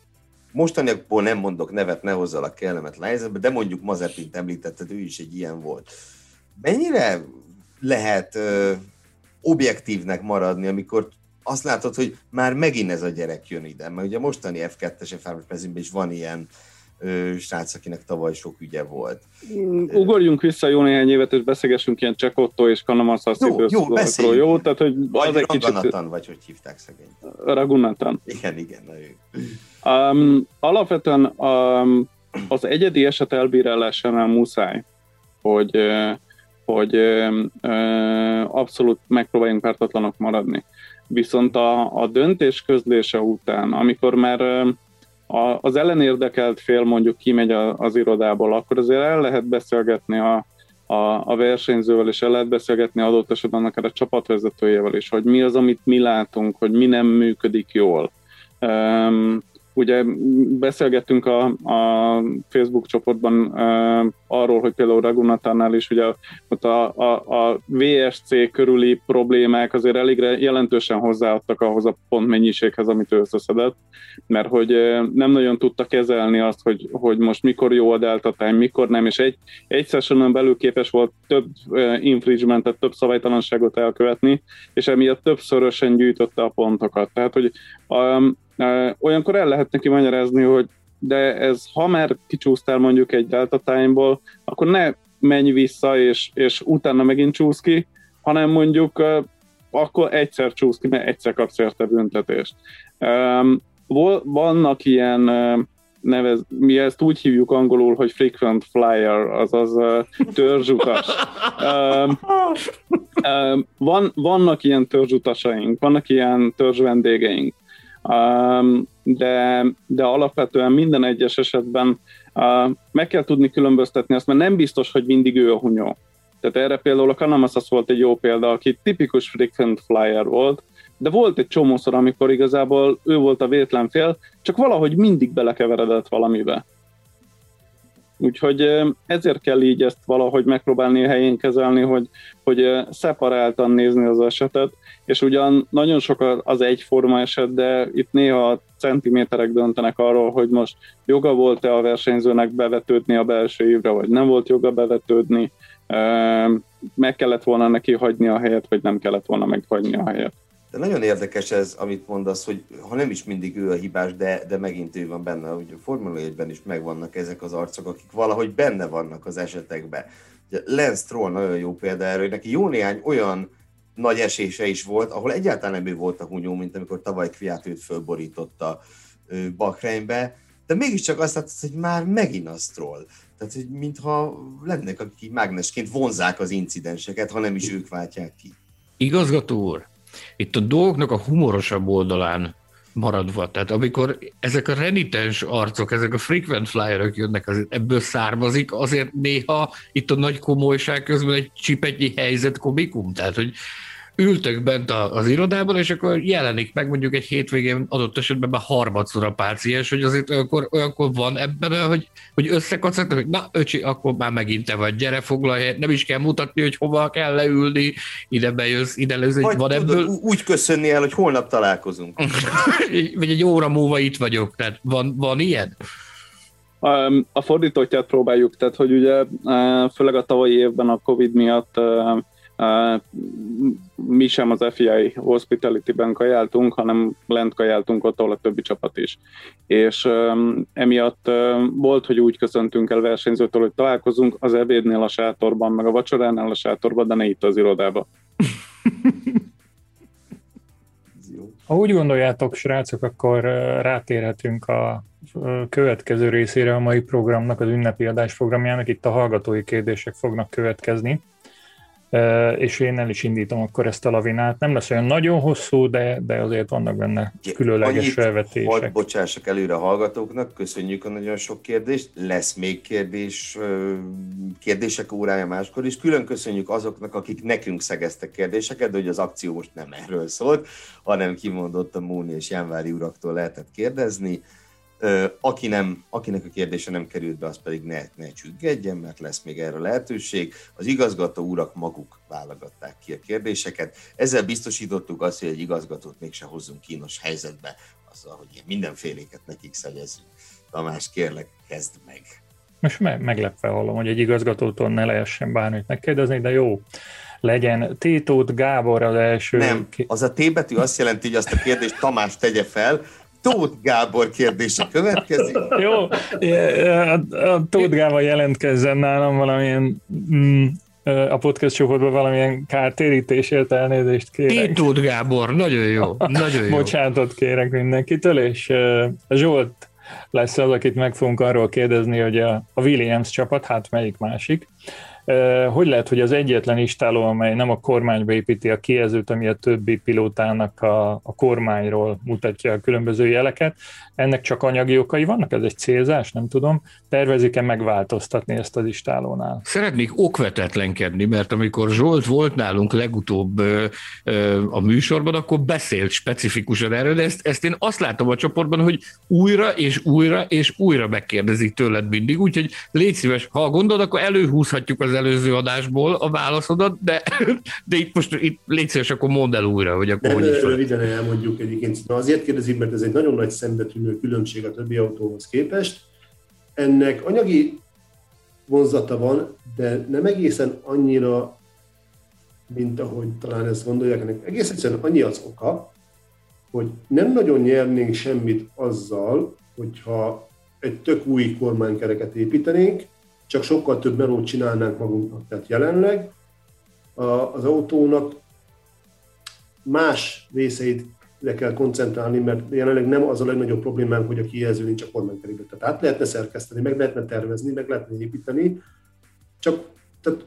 mostaniakból nem mondok nevet, ne hozzal a kellemetlen helyzetbe, de mondjuk Mazepint említetted, ő is egy ilyen volt. Mennyire lehet ö, objektívnek maradni, amikor azt látod, hogy már megint ez a gyerek jön ide, mert ugye mostani F2-es, F3-as is van ilyen srác, akinek tavaly sok ügye volt. Mm, ugorjunk vissza jó néhány évet, és beszélgessünk ilyen Csekotto és Kanamaszaszi jó, jó, jó, tehát hogy vagy az egy kicsit... vagy hogy hívták szegény. Ragunatan. Igen, igen, na ő. Um, alapvetően um, az egyedi eset elbírálásánál muszáj, hogy, hogy uh, abszolút megpróbáljunk pártatlanok maradni. Viszont a, a döntés közlése után, amikor már a, az ellenérdekelt fél mondjuk kimegy a, az irodából, akkor azért el lehet beszélgetni a, a, a versenyzővel, és el lehet beszélgetni adott esetben akár a csapatvezetőjével is, hogy mi az, amit mi látunk, hogy mi nem működik jól. Um, Ugye beszélgettünk a, a Facebook csoportban uh, arról, hogy például Ragunatánál is ugye ott a, a, a VSC körüli problémák azért elég jelentősen hozzáadtak ahhoz a pontmennyiséghez, amit ő összeszedett, mert hogy nem nagyon tudta kezelni azt, hogy, hogy most mikor jó a delta time, mikor nem, és egy, egy sessionon belül képes volt több infringementet, több szabálytalanságot elkövetni, és emiatt többszörösen gyűjtötte a pontokat. Tehát, hogy um, olyankor el lehet neki magyarázni, hogy de ez, ha már kicsúsztál mondjuk egy delta time-ból, akkor ne menj vissza, és, és utána megint csúsz ki, hanem mondjuk akkor egyszer csúsz ki, mert egyszer kapsz érte büntetést. Vannak ilyen nevez, mi ezt úgy hívjuk angolul, hogy frequent flyer, azaz uh, törzsutas. Van, vannak ilyen törzsutasaink, vannak ilyen törzsvendégeink, de, de alapvetően minden egyes esetben meg kell tudni különböztetni azt, mert nem biztos, hogy mindig ő a hunyó. Tehát erre például a Kanamassas volt egy jó példa, aki tipikus frequent flyer volt, de volt egy csomószor, amikor igazából ő volt a vétlen fél, csak valahogy mindig belekeveredett valamibe. Úgyhogy ezért kell így ezt valahogy megpróbálni helyén kezelni, hogy, hogy szeparáltan nézni az esetet, és ugyan nagyon sok az egyforma eset, de itt néha centiméterek döntenek arról, hogy most joga volt-e a versenyzőnek bevetődni a belső évre, vagy nem volt joga bevetődni, meg kellett volna neki hagyni a helyet, vagy nem kellett volna meghagyni a helyet. De nagyon érdekes ez, amit mondasz, hogy ha nem is mindig ő a hibás, de, de megint ő van benne, hogy a Formula 1-ben is megvannak ezek az arcok, akik valahogy benne vannak az esetekben. Ugye Lance Stroll nagyon jó példa erről, hogy neki jó néhány olyan nagy esése is volt, ahol egyáltalán nem ő volt a hunyó, mint amikor tavaly Kviát őt fölborította Bakreinbe, de mégiscsak azt látod, hogy már megint a Stroll. Tehát, hogy mintha lennek, akik mágnesként vonzák az incidenseket, ha nem is ők váltják ki. Igazgató úr, itt a dolgoknak a humorosabb oldalán maradva. Tehát amikor ezek a renitens arcok, ezek a frequent flyerök jönnek, azért ebből származik, azért néha itt a nagy komolyság közben egy csipetnyi helyzet komikum. Tehát, hogy ültök bent az irodában, és akkor jelenik meg mondjuk egy hétvégén adott esetben már harmadszor a páciens, hogy azért olyankor, olyankor van ebben, hogy, hogy összekacagtak, hogy na öcsi, akkor már megint te vagy, gyere foglalj helyet, nem is kell mutatni, hogy hova kell leülni, ide bejössz, ide lősz, hogy van tudod, ebből. Úgy köszönni el, hogy holnap találkozunk. Vagy egy óra múlva itt vagyok, tehát van, van ilyen? A fordítottját próbáljuk, tehát hogy ugye főleg a tavalyi évben a Covid miatt mi sem az FII Hospitality-ben kajáltunk, hanem lent kajáltunk ott, ahol a többi csapat is. És emiatt volt, hogy úgy köszöntünk el versenyzőtől, hogy találkozunk az ebédnél a sátorban, meg a vacsoránál a sátorban, de ne itt az irodába. Ha úgy gondoljátok, srácok, akkor rátérhetünk a következő részére a mai programnak, az ünnepi adás programjának. Itt a hallgatói kérdések fognak következni és én el is indítom akkor ezt a lavinát. Nem lesz olyan nagyon hosszú, de, de azért vannak benne különleges felvetések. Hadd bocsássak előre a hallgatóknak, köszönjük a nagyon sok kérdést. Lesz még kérdés, kérdések órája máskor is. Külön köszönjük azoknak, akik nekünk szegeztek kérdéseket, de hogy az akció most nem erről szólt, hanem kimondott a Móni és Jánvári uraktól lehetett kérdezni. Aki nem, akinek a kérdése nem került be, az pedig ne, ne csüggedjen, mert lesz még erre lehetőség. Az igazgató urak maguk válogatták ki a kérdéseket. Ezzel biztosítottuk azt, hogy egy igazgatót mégse hozzunk kínos helyzetbe, azzal, hogy ilyen mindenféléket nekik szegezzünk. Tamás, kérlek, kezd meg. Most me- meglepve hallom, hogy egy igazgatótól ne lehessen bármit megkérdezni, de jó, legyen. Tétót Gábor az első... Nem, az a T betű azt jelenti, hogy azt a kérdést Tamás tegye fel, Tóth Gábor kérdése következik. Jó, a Tóth Gábor jelentkezzen nálam valamilyen mm, a podcast csoportban valamilyen kártérítésért elnézést kérek. Tóth Gábor, nagyon jó, nagyon jó. Bocsánatot kérek mindenkitől, és Zsolt lesz az, akit meg fogunk arról kérdezni, hogy a, a Williams csapat, hát melyik másik, hogy lehet, hogy az egyetlen istáló, amely nem a kormányba építi a kijelzőt, ami a többi pilótának a, a kormányról mutatja a különböző jeleket, ennek csak anyagi okai vannak? Ez egy célzás? Nem tudom. Tervezik-e megváltoztatni ezt az istálónál? Szeretnék okvetetlenkedni, mert amikor Zsolt volt nálunk legutóbb ö, ö, a műsorban, akkor beszélt specifikusan erről, de ezt, ezt én azt látom a csoportban, hogy újra és újra és újra megkérdezik tőled mindig, úgyhogy légy szíves, ha gondolod, akkor előhúzhatjuk az előző adásból a válaszodat, de, de itt most itt légy szíves, akkor mondd el újra, hogy akkor hogy is Röviden elmondjuk egyébként. Na azért kérdezik, mert ez egy nagyon nagy szembetűnő különbség a többi autóhoz képest. Ennek anyagi vonzata van, de nem egészen annyira, mint ahogy talán ezt gondolják, ennek egész egyszerűen annyi az oka, hogy nem nagyon nyernénk semmit azzal, hogyha egy tök új kormánykereket építenénk, csak sokkal több melót csinálnánk magunknak. Tehát jelenleg az autónak más részeit le kell koncentrálni, mert jelenleg nem az a legnagyobb problémánk, hogy a kijelző nincs a kormánykerékben. Tehát át lehetne szerkeszteni, meg lehetne tervezni, meg lehetne építeni, csak tehát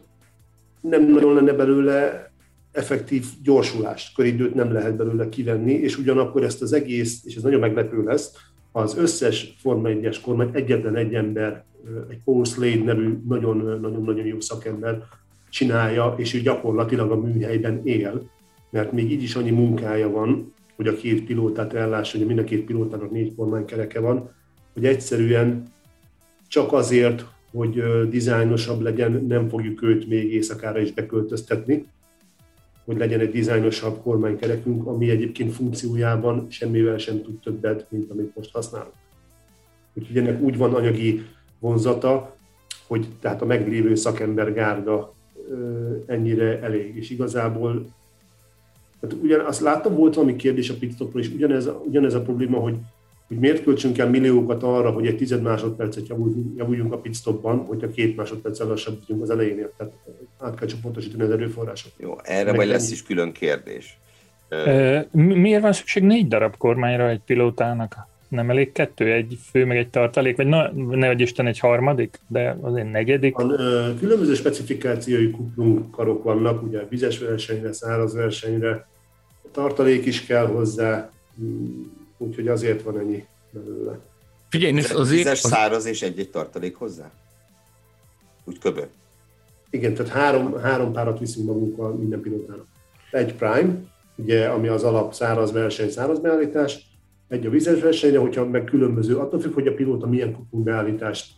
nem nagyon lenne belőle effektív gyorsulást, köridőt nem lehet belőle kivenni, és ugyanakkor ezt az egész, és ez nagyon meglepő lesz, az összes Forma 1-es kormány egyetlen egy ember, egy Paul Slade nevű nagyon-nagyon jó szakember csinálja, és ő gyakorlatilag a műhelyben él, mert még így is annyi munkája van, hogy a két pilótát ellássa, hogy mind a két pilótának négy kormánykereke van, hogy egyszerűen csak azért, hogy dizájnosabb legyen, nem fogjuk őt még éjszakára is beköltöztetni, hogy legyen egy dizájnosabb kormánykerekünk, ami egyébként funkciójában semmivel sem tud többet, mint amit most használunk. Úgyhogy ennek úgy van anyagi vonzata, hogy tehát a meglévő szakember gárda ennyire elég. És igazából hát ugyan, azt láttam, volt valami kérdés a pitstopról, és ugyanez, ugyanez a probléma, hogy hogy miért költsünk el milliókat arra, hogy egy tized másodpercet javuljunk, javuljunk a pitstopban, hogyha két másodperccel lassabb vagyunk az elején, tehát át kell csoportosítani az erőforrásokat. Jó, erre majd lesz is külön kérdés. Miért van szükség négy darab kormányra egy pilótának? Nem elég kettő, egy fő, meg egy tartalék, vagy na, ne vagy Isten egy harmadik, de azért negyedik? Van, különböző specifikációi kuplunk karok vannak, ugye vizes versenyre, száraz versenyre, tartalék is kell hozzá, úgyhogy azért van ennyi belőle. Figyelj, ez azért... Vizes, száraz és egy-egy tartalék hozzá? Úgy köbö. Igen, tehát három, három párat viszünk magunkkal minden pilótának. Egy Prime, ugye, ami az alap száraz verseny, száraz beállítás, egy a vizes versenyre, hogyha meg különböző, attól függ, hogy a pilóta milyen kupunk beállítást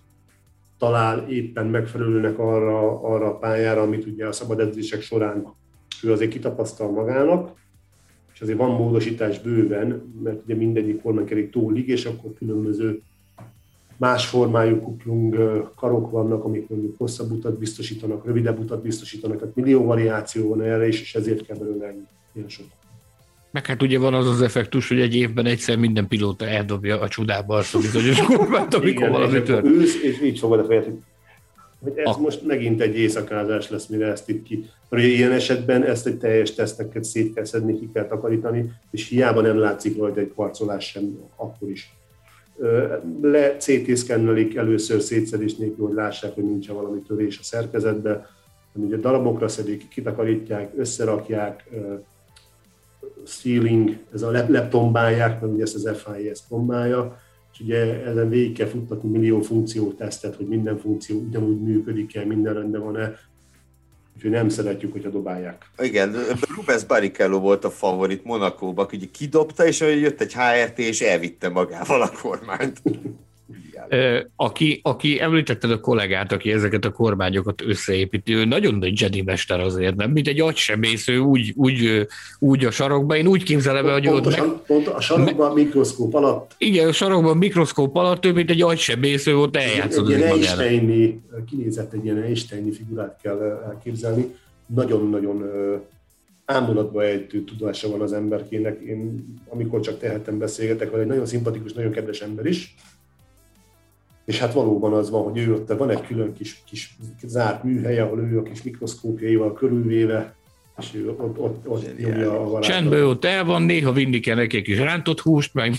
talál éppen megfelelőnek arra, arra a pályára, amit ugye a szabad edzések során ő azért kitapasztal magának, és azért van módosítás bőven, mert ugye mindegyik kormánykerék tólig, és akkor különböző más formájú kuplung karok vannak, amik mondjuk hosszabb utat biztosítanak, rövidebb utat biztosítanak, tehát millió variáció van erre is, és ezért kell belőle ilyen sok. Meg hát ugye van az az effektus, hogy egy évben egyszer minden pilóta eldobja a csudába azt a bizonyos kormányt, amikor valami történik. Ülsz, és így fogod a fejet, hogy ez a... most megint egy éjszakázás lesz, mire ezt itt ki. Mert ilyen esetben ezt egy teljes teszteket szét kell szedni, ki kell takarítani, és hiába nem látszik rajta egy kvarcolás sem akkor is. Le CT először szétszedés nélkül, hogy lássák, hogy nincs valami törés a szerkezetbe, ugye darabokra szedik, kitakarítják, összerakják, sealing, ez a leptombálják, mert ugye ezt az FIS tombálja, és ugye ezen végig kell futtatni millió funkció tesztet, hogy minden funkció ugyanúgy működik-e, minden rendben van-e, úgyhogy nem szeretjük, hogyha dobálják. Igen, Rubens Barrichello volt a favorit Monakóba, hogy kidobta, és jött egy HRT, és elvitte magával a kormányt. Aki, aki említetted a kollégát, aki ezeket a kormányokat összeépíti, ő nagyon nagy Jedi mester azért, nem? Mint egy agysebésző úgy, úgy, úgy a sarokba. Én úgy képzelem hogy Pontosan, meg... pont a sarokban me... mikroszkóp alatt. Igen, a sarokban mikroszkóp alatt ő, mint egy agysebésző ott eljátszott. Egy ilyen Einsteini, kinézett egy ilyen Einsteini figurát kell elképzelni. Nagyon-nagyon ámulatba ejtő tudása van az emberkének. Én amikor csak tehetem beszélgetek vele, egy nagyon szimpatikus, nagyon kedves ember is és hát valóban az van, hogy ő ott van egy külön kis, kis zárt műhely, ahol ő a kis mikroszkópjaival körülvéve, és ő ott, ott, ott nyomja a varázslat. Csendben ott el van, néha vinni kell neki egy kis rántott húst, meg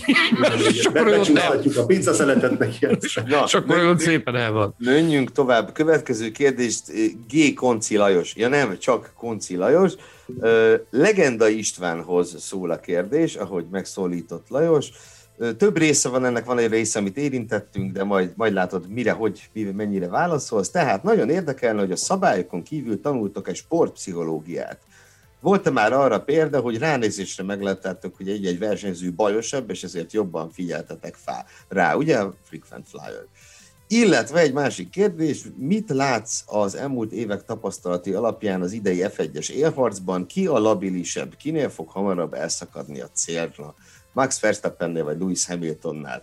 ott a pizza szeletet neki. Na, és akkor ott szépen el van. Menjünk tovább. Következő kérdést G. Konci Lajos. Ja nem, csak Konci Lajos. Legenda Istvánhoz szól a kérdés, ahogy megszólított Lajos. Több része van ennek, van egy része, amit érintettünk, de majd, majd látod, mire, hogy, mennyire válaszolsz. Tehát nagyon érdekelne, hogy a szabályokon kívül tanultok egy sportpszichológiát. Volt-e már arra példa, hogy ránézésre megláttátok, hogy egy-egy versenyző bajosabb, és ezért jobban figyeltetek rá, ugye? Frequent flyer. Illetve egy másik kérdés, mit látsz az elmúlt évek tapasztalati alapján az idei F1-es élharcban, ki a labilisebb, kinél fog hamarabb elszakadni a célra? Max Verstappennél vagy Lewis Hamiltonnál.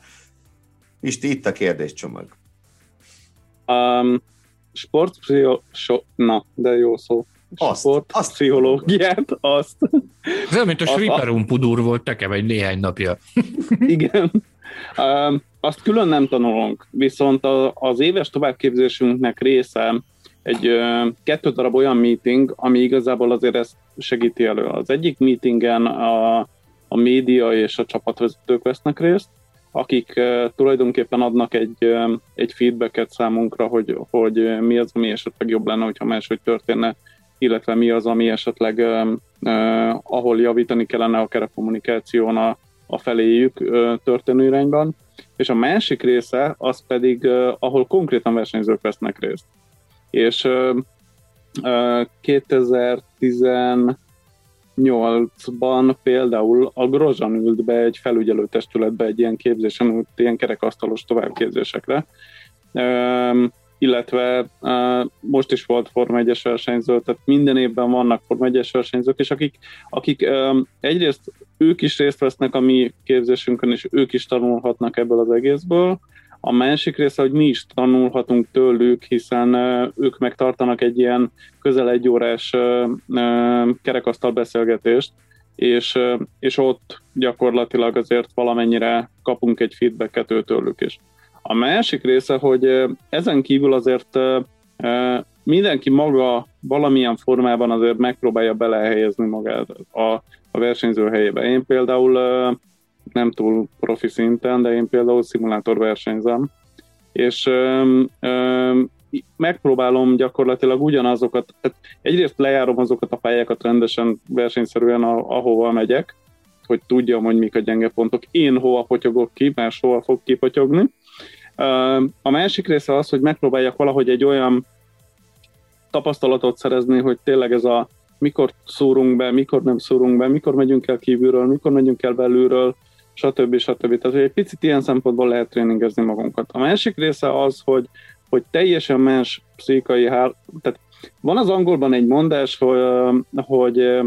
És itt a kérdéscsomag. Um, sportpszicho... So, na, de jó szó. Azt, sportpszichológiát, azt. Ez olyan, mint a Sriperum pudur volt nekem egy néhány napja. Igen. Um, azt külön nem tanulunk, viszont az éves továbbképzésünknek része egy uh, kettő darab olyan meeting, ami igazából azért ezt segíti elő. Az egyik meetingen a a média és a csapatvezetők vesznek részt, akik tulajdonképpen adnak egy, egy feedbacket számunkra, hogy, hogy mi az, ami esetleg jobb lenne, hogyha máshogy történne, illetve mi az, ami esetleg ahol javítani kellene akár a kommunikáción a, a feléjük uh, történő irányban. És a másik része az pedig, ahol konkrétan versenyzők vesznek részt. És uh, uh, 2010 2008-ban például a Grozsan ült be egy felügyelőtestületbe egy ilyen képzésen, ilyen kerekasztalos továbbképzésekre, illetve most is volt Forma 1-es versenyző, tehát minden évben vannak Forma 1-es versenyzők, és akik, akik egyrészt ők is részt vesznek a mi képzésünkön, és ők is tanulhatnak ebből az egészből, a másik része, hogy mi is tanulhatunk tőlük, hiszen ők megtartanak egy ilyen közel egy órás kerekasztal beszélgetést, és, és ott gyakorlatilag azért valamennyire kapunk egy feedbacket őtőlük is. A másik része, hogy ezen kívül azért mindenki maga valamilyen formában azért megpróbálja belehelyezni magát a, a versenyző helyébe. Én például nem túl profi szinten, de én például szimulátor versenyzem, és ö, ö, megpróbálom gyakorlatilag ugyanazokat, tehát egyrészt lejárom azokat a pályákat rendesen versenyszerűen, ahova megyek, hogy tudjam, hogy mik a gyenge pontok, én hova potyogok ki, más hova fog kipotyogni. A másik része az, hogy megpróbáljak valahogy egy olyan tapasztalatot szerezni, hogy tényleg ez a mikor szúrunk be, mikor nem szúrunk be, mikor megyünk el kívülről, mikor megyünk el belülről, stb. stb. Tehát, hogy egy picit ilyen szempontból lehet tréningezni magunkat. A másik része az, hogy, hogy teljesen más pszichai hál... Tehát van az angolban egy mondás, hogy, hogy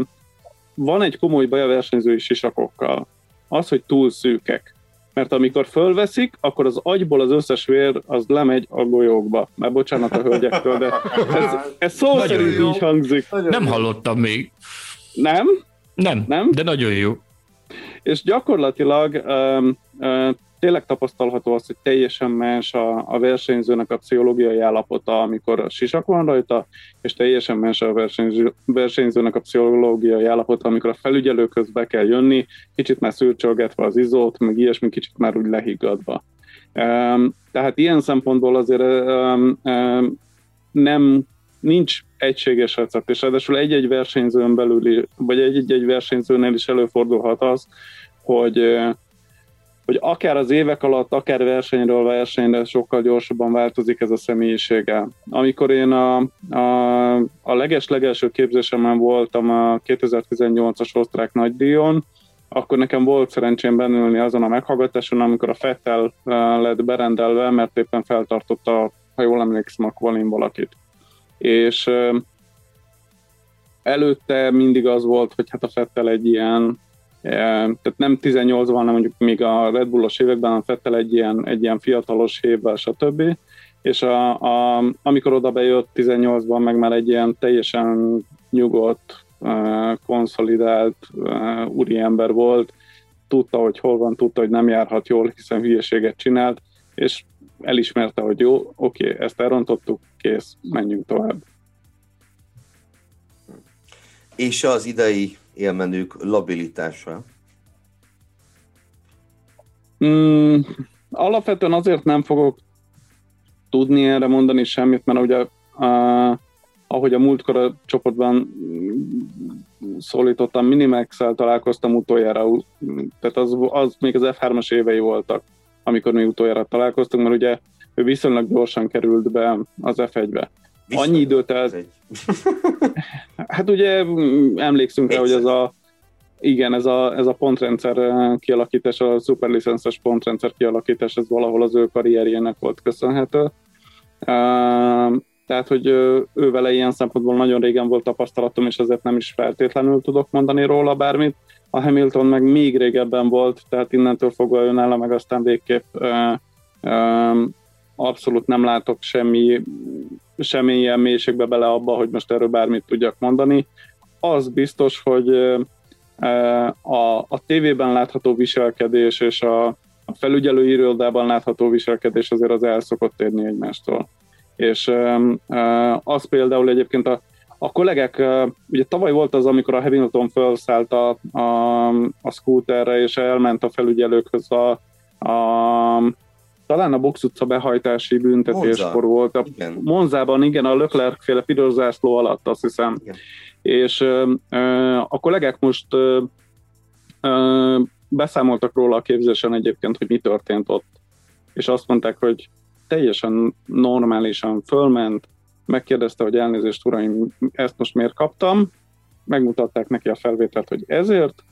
van egy komoly baj a versenyzői sisakokkal. Az, hogy túl szűkek. mert amikor fölveszik, akkor az agyból az összes vér az lemegy a golyókba. Már bocsánat a hölgyektől, de ez, ez szó Nagyon szerint jó. így hangzik. Nem hallottam még. Nem? Nem, Nem? de nagyon jó. És gyakorlatilag um, uh, tényleg tapasztalható az, hogy teljesen más a, a versenyzőnek a pszichológiai állapota, amikor a sisak van rajta, és teljesen más a versenyző, versenyzőnek a pszichológiai állapota, amikor a felügyelőkhöz be kell jönni, kicsit már szürcsölgetve az izót, meg ilyesmi, kicsit már úgy lehiggadva. Um, tehát ilyen szempontból azért um, um, nem nincs egységes recept, és ráadásul egy-egy versenyzőn belüli, vagy egy-egy versenyzőnél is előfordulhat az, hogy hogy akár az évek alatt, akár versenyről versenyre sokkal gyorsabban változik ez a személyisége. Amikor én a, a, a leges-legelső képzésemen voltam a 2018-as osztrák nagydíjon, akkor nekem volt szerencsém bennülni azon a meghallgatáson, amikor a Fettel lett berendelve, mert éppen feltartotta, ha jól emlékszem, a Qualin valakit. És előtte mindig az volt, hogy hát a Fettel egy ilyen tehát nem 18-ban, hanem mondjuk még a Red Bullos években, hanem Fettel egy ilyen, egy ilyen fiatalos évvel, stb. És a, a, amikor oda bejött 18-ban, meg már egy ilyen teljesen nyugodt, konszolidált úriember volt, tudta, hogy hol van, tudta, hogy nem járhat jól, hiszen hülyeséget csinált, és elismerte, hogy jó, oké, ezt elrontottuk, kész, menjünk tovább. És az idei élmenők labilitása? Mm, alapvetően azért nem fogok tudni erre mondani semmit, mert ugye uh, ahogy a múltkor a csoportban szólítottam, Minimax-el találkoztam utoljára, tehát az, az még az F3-as évei voltak, amikor mi utoljára találkoztunk, mert ugye ő viszonylag gyorsan került be az F1-be. Viszont Annyi időt. Egy... Hát ugye mm, emlékszünk rá, hogy ez a igen, ez a, ez a pontrendszer kialakítás, a szuperlicenszes pontrendszer kialakítás, ez valahol az ő karrierjének volt köszönhető. Uh, tehát, hogy ő vele ilyen szempontból nagyon régen volt tapasztalatom, és ezért nem is feltétlenül tudok mondani róla bármit. A Hamilton meg még régebben volt, tehát innentől fogva önálló meg aztán végképp uh, uh, abszolút nem látok semmi, semmi ilyen mélységbe bele abba, hogy most erről bármit tudjak mondani. Az biztos, hogy a, a tévében látható viselkedés és a, a felügyelő irodában látható viselkedés azért az el szokott érni egymástól. És az például egyébként a, a kollégák, ugye tavaly volt az, amikor a Hamilton felszállt a, a, a scooterre, és elment a felügyelőkhöz a, a talán a box utca behajtási büntetéskor volt. A igen. Monzában, igen, a Leclerc féle piros zászló alatt, azt hiszem. Igen. És ö, ö, a kollégák most ö, ö, beszámoltak róla a képzésen egyébként, hogy mi történt ott. És azt mondták, hogy teljesen normálisan fölment, megkérdezte, hogy elnézést, uraim, ezt most miért kaptam, megmutatták neki a felvételt, hogy ezért,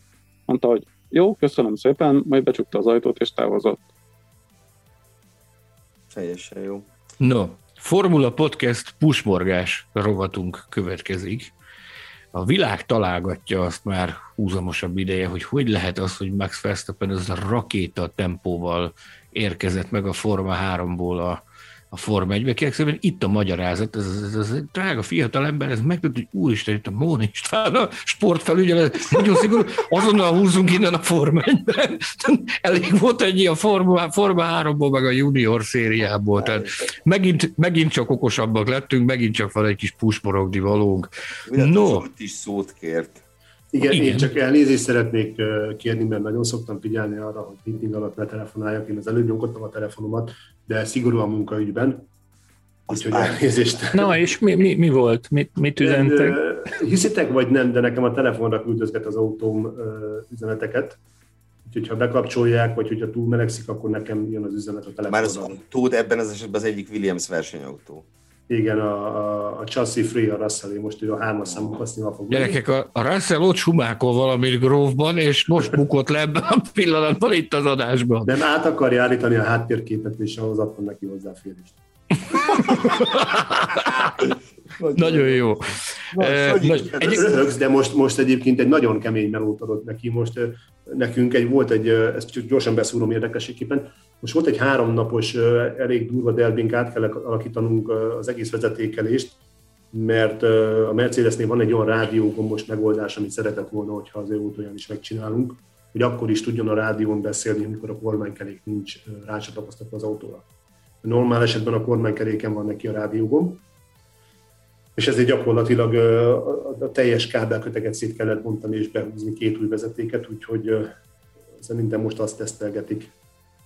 mondta, hogy jó, köszönöm szépen, majd becsukta az ajtót és távozott. Teljesen jó. No, Formula Podcast pusmorgás rovatunk következik. A világ találgatja azt már húzamosabb ideje, hogy hogy lehet az, hogy Max Verstappen az rakéta tempóval érkezett meg a Forma 3-ból a, a Forma 1-be. Kérlek szépen itt a magyarázat, ez, ez, ez egy drága fiatal ember, ez megtudta, hogy úristen, itt a Móni István, a sportfelügyelet, nagyon szigorú, azonnal húzzunk innen a Forma 1-ben. Elég volt ennyi a Forma, Forma 3-ból, meg a junior szériából, tehát megint, megint csak okosabbak lettünk, megint csak van egy kis pusmorogni valónk. No. is szót kért. Igen, Igen. én csak elnézést szeretnék kérni, mert nagyon szoktam figyelni arra, hogy meeting alatt ne telefonáljak. Én az előbb nyomkodtam a telefonomat, de szigorúan munkaügyben. Úgyhogy elnézést. Na, és mi, mi, mi volt? Mit, mit üzentek? Ö, Hiszitek vagy nem, de nekem a telefonra küldözget az autóm üzeneteket. Úgyhogy ha bekapcsolják, vagy hogyha túl melegszik, akkor nekem jön az üzenet a telefonra. Már az autód ebben az esetben az egyik Williams versenyautó. Igen, a, a, a chassis free a Russell, most ő a hármas számú használva fog. Gyerekek, a, a Russell ott sumákol valami grófban, és most bukott le ebben a pillanatban itt az adásban. Nem át akarja állítani a háttérképet, és ahhoz adtam neki hozzáférést. Nagyon jó. Nagy, egy... Röhögsz, de most, most egyébként egy nagyon kemény melót adott neki. Most nekünk egy, volt egy, ezt csak gyorsan beszúrom érdekességképpen, most volt egy háromnapos, elég durva derbink, át kell alakítanunk az egész vezetékelést, mert a Mercedesnél van egy olyan rádiógombos megoldás, amit szeretett volna, hogyha az ő olyan is megcsinálunk, hogy akkor is tudjon a rádión beszélni, amikor a kormánykerék nincs rácsatlakoztatva az autóra. Normál esetben a kormánykeréken van neki a rádiógomb, és ezért gyakorlatilag a teljes kábelköteget szét kellett bontani és behúzni két új vezetéket, úgyhogy szerintem most azt tesztelgetik.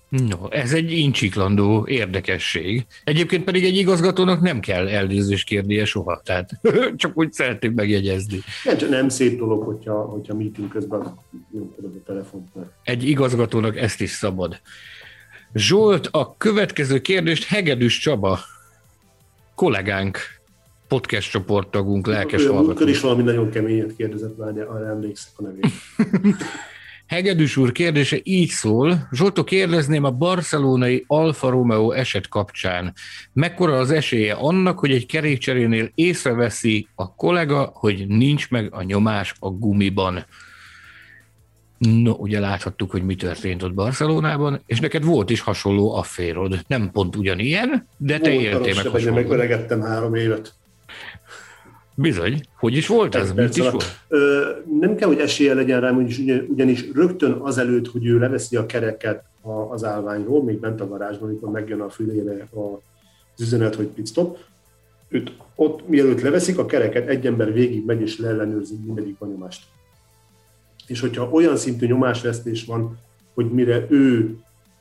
No, ez egy incsiklandó érdekesség. Egyébként pedig egy igazgatónak nem kell elnézést kérnie soha, tehát csak úgy szeretnék megjegyezni. Nem, csak nem szép dolog, hogyha, hogyha meeting közben nyomkodod a telefont. Egy igazgatónak ezt is szabad. Zsolt, a következő kérdést Hegedűs Csaba, kollégánk, podcast csoporttagunk, lelkes hallgató. is valami nagyon keményet kérdezett, arra emlékszek a nevét. Hegedűs úr kérdése így szól. Zsoltó, kérdezném a barcelonai Alfa Romeo eset kapcsán. Mekkora az esélye annak, hogy egy kerékcserénél észreveszi a kollega, hogy nincs meg a nyomás a gumiban? No, ugye láthattuk, hogy mi történt ott Barcelonában, és neked volt is hasonló afférod. Nem pont ugyanilyen, de te éltél meg hasonló. Megveregettem három évet. Bizony. Hogy is volt ez? Mit is volt? Ö, nem kell, hogy esélye legyen rá, ugyanis, ugyanis rögtön azelőtt, hogy ő leveszi a kereket az állványról, még bent a garázsban, amikor megjön a fülére az üzenet, hogy pit stop, őt ott, mielőtt leveszik a kereket, egy ember végig megy és leellenőrzi mindegyik a nyomást. És hogyha olyan szintű nyomásvesztés van, hogy mire ő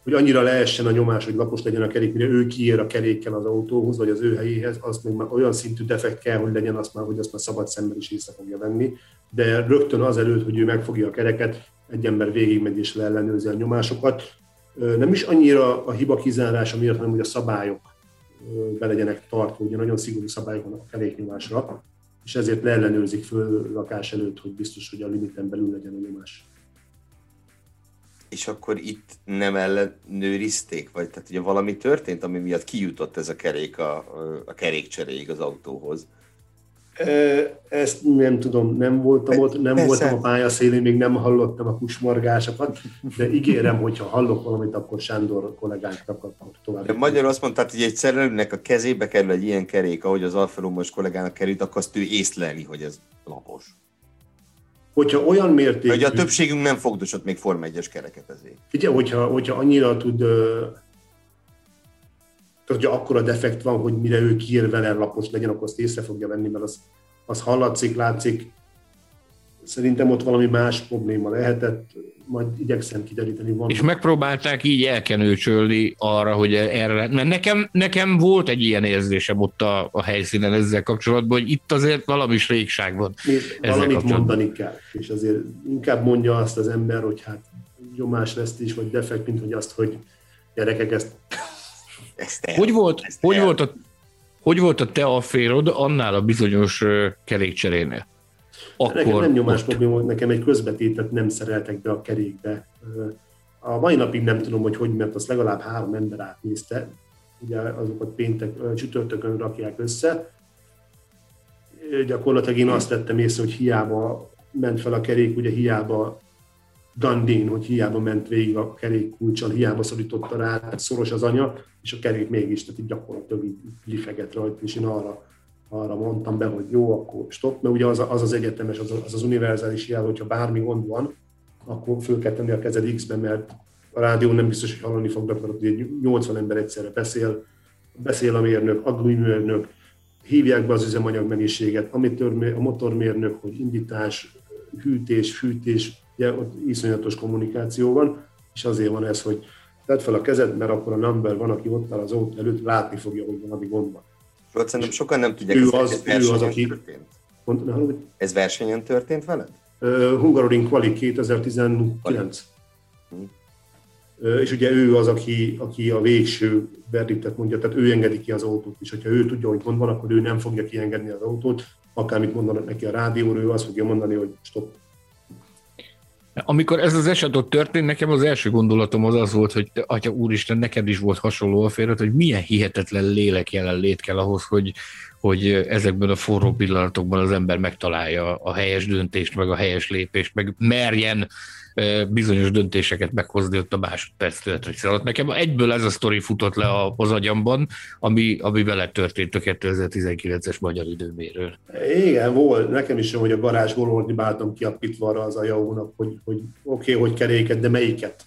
hogy annyira leessen a nyomás, hogy lapos legyen a kerék, mire ő kiér a kerékkel az autóhoz, vagy az ő helyéhez, az még már olyan szintű defekt kell, hogy legyen azt már, hogy azt már szabad szemben is észre fogja venni. De rögtön azelőtt, hogy ő megfogja a kereket, egy ember végigmegy és leellenőrzi a nyomásokat. Nem is annyira a hiba kizárása miatt, hanem hogy a szabályok be legyenek tartva, ugye nagyon szigorú szabályok vannak a keréknyomásra, és ezért leellenőrzik föl lakás előtt, hogy biztos, hogy a limiten belül legyen a nyomás és akkor itt nem ellenőrizték, vagy tehát ugye valami történt, ami miatt kijutott ez a kerék a, a kerékcseréig az autóhoz. Ezt nem tudom, nem voltam ott, nem Persze. voltam a pályaszélén, még nem hallottam a kusmargásokat, de ígérem, hogy ha hallok valamit, akkor Sándor kollégánknak akkor tovább. De magyar azt mondta, hogy egy szerelőnek a kezébe kerül egy ilyen kerék, ahogy az Alfa kollégának került, akkor azt ő észleli, hogy ez lapos hogyha olyan mértékű... Hogy a többségünk nem fogdosott még Form 1-es kereket ezért. Figyelj, hogyha, hogyha annyira tud, tehát hogyha akkora defekt van, hogy mire ő kiír vele lapos legyen, akkor azt észre fogja venni, mert az, az hallatszik, látszik. Szerintem ott valami más probléma lehetett, majd igyekszem kideríteni. Van. És megpróbálták így elkenőcsölni arra, hogy erre, mert nekem, nekem volt egy ilyen érzésem ott a, a helyszínen ezzel kapcsolatban, hogy itt azért valami régság van. Valamit mondani kell, és azért inkább mondja azt az ember, hogy hát is, vagy defekt, mint hogy azt, hogy gyerekek ezt... ezt el, hogy volt, ezt hogy, volt a, hogy volt a te afférod annál a bizonyos kerékcserénél? Akkor... Nekem nem nyomás probléma volt, nekem egy közvetítet nem szereltek be a kerékbe. A mai napig nem tudom, hogy hogy, mert azt legalább három ember átnézte, ugye azokat péntek, csütörtökön rakják össze. Gyakorlatilag én azt vettem észre, hogy hiába ment fel a kerék, ugye hiába Dandin, hogy hiába ment végig a kerék kulcsal, hiába szorította rá, szoros az anya, és a kerék mégis, tehát így gyakorlatilag így lifeget rajta, és én arra arra mondtam be, hogy jó, akkor stop, mert ugye az az, az egyetemes, az az, az univerzális jel, hogyha bármi gond van, akkor föl kell tenni a kezed X-be, mert a rádió nem biztos, hogy hallani fognak, mert ugye 80 ember egyszerre beszél, beszél a mérnök, a hívják be az üzemanyag mennyiséget, amitől a motormérnök, hogy indítás, hűtés, fűtés, ugye ott iszonyatos kommunikáció van, és azért van ez, hogy tedd fel a kezed, mert akkor a number van, aki ott áll az autó előtt, látni fogja, hogy valami gond van. Tudod, szerintem sokan nem tudják, ő az, ez ő az, aki... történt. Mond, ez versenyen történt veled? Uh, Hungaroring Quali 2019. Hmm. Uh, és ugye ő az, aki, aki a végső verdiktet mondja, tehát ő engedi ki az autót, és hogyha ő tudja, hogy gond van, akkor ő nem fogja kiengedni az autót, akármit mondanak neki a rádióról, ő azt fogja mondani, hogy stop, amikor ez az eset ott történt, nekem az első gondolatom az az volt, hogy atya úristen, neked is volt hasonló a félret, hogy milyen hihetetlen lélek jelenlét kell ahhoz, hogy, hogy ezekben a forró pillanatokban az ember megtalálja a helyes döntést, meg a helyes lépést, meg merjen bizonyos döntéseket meghozni ott a másodperc töltés alatt. Nekem egyből ez a sztori futott le az agyamban, ami, ami vele történt a 2019-es magyar időméről. Igen, volt. Nekem is, hogy a garázsból ordibáltam ki a pitvarra az ajaónak, hogy, hogy oké, okay, hogy keréket, de melyiket?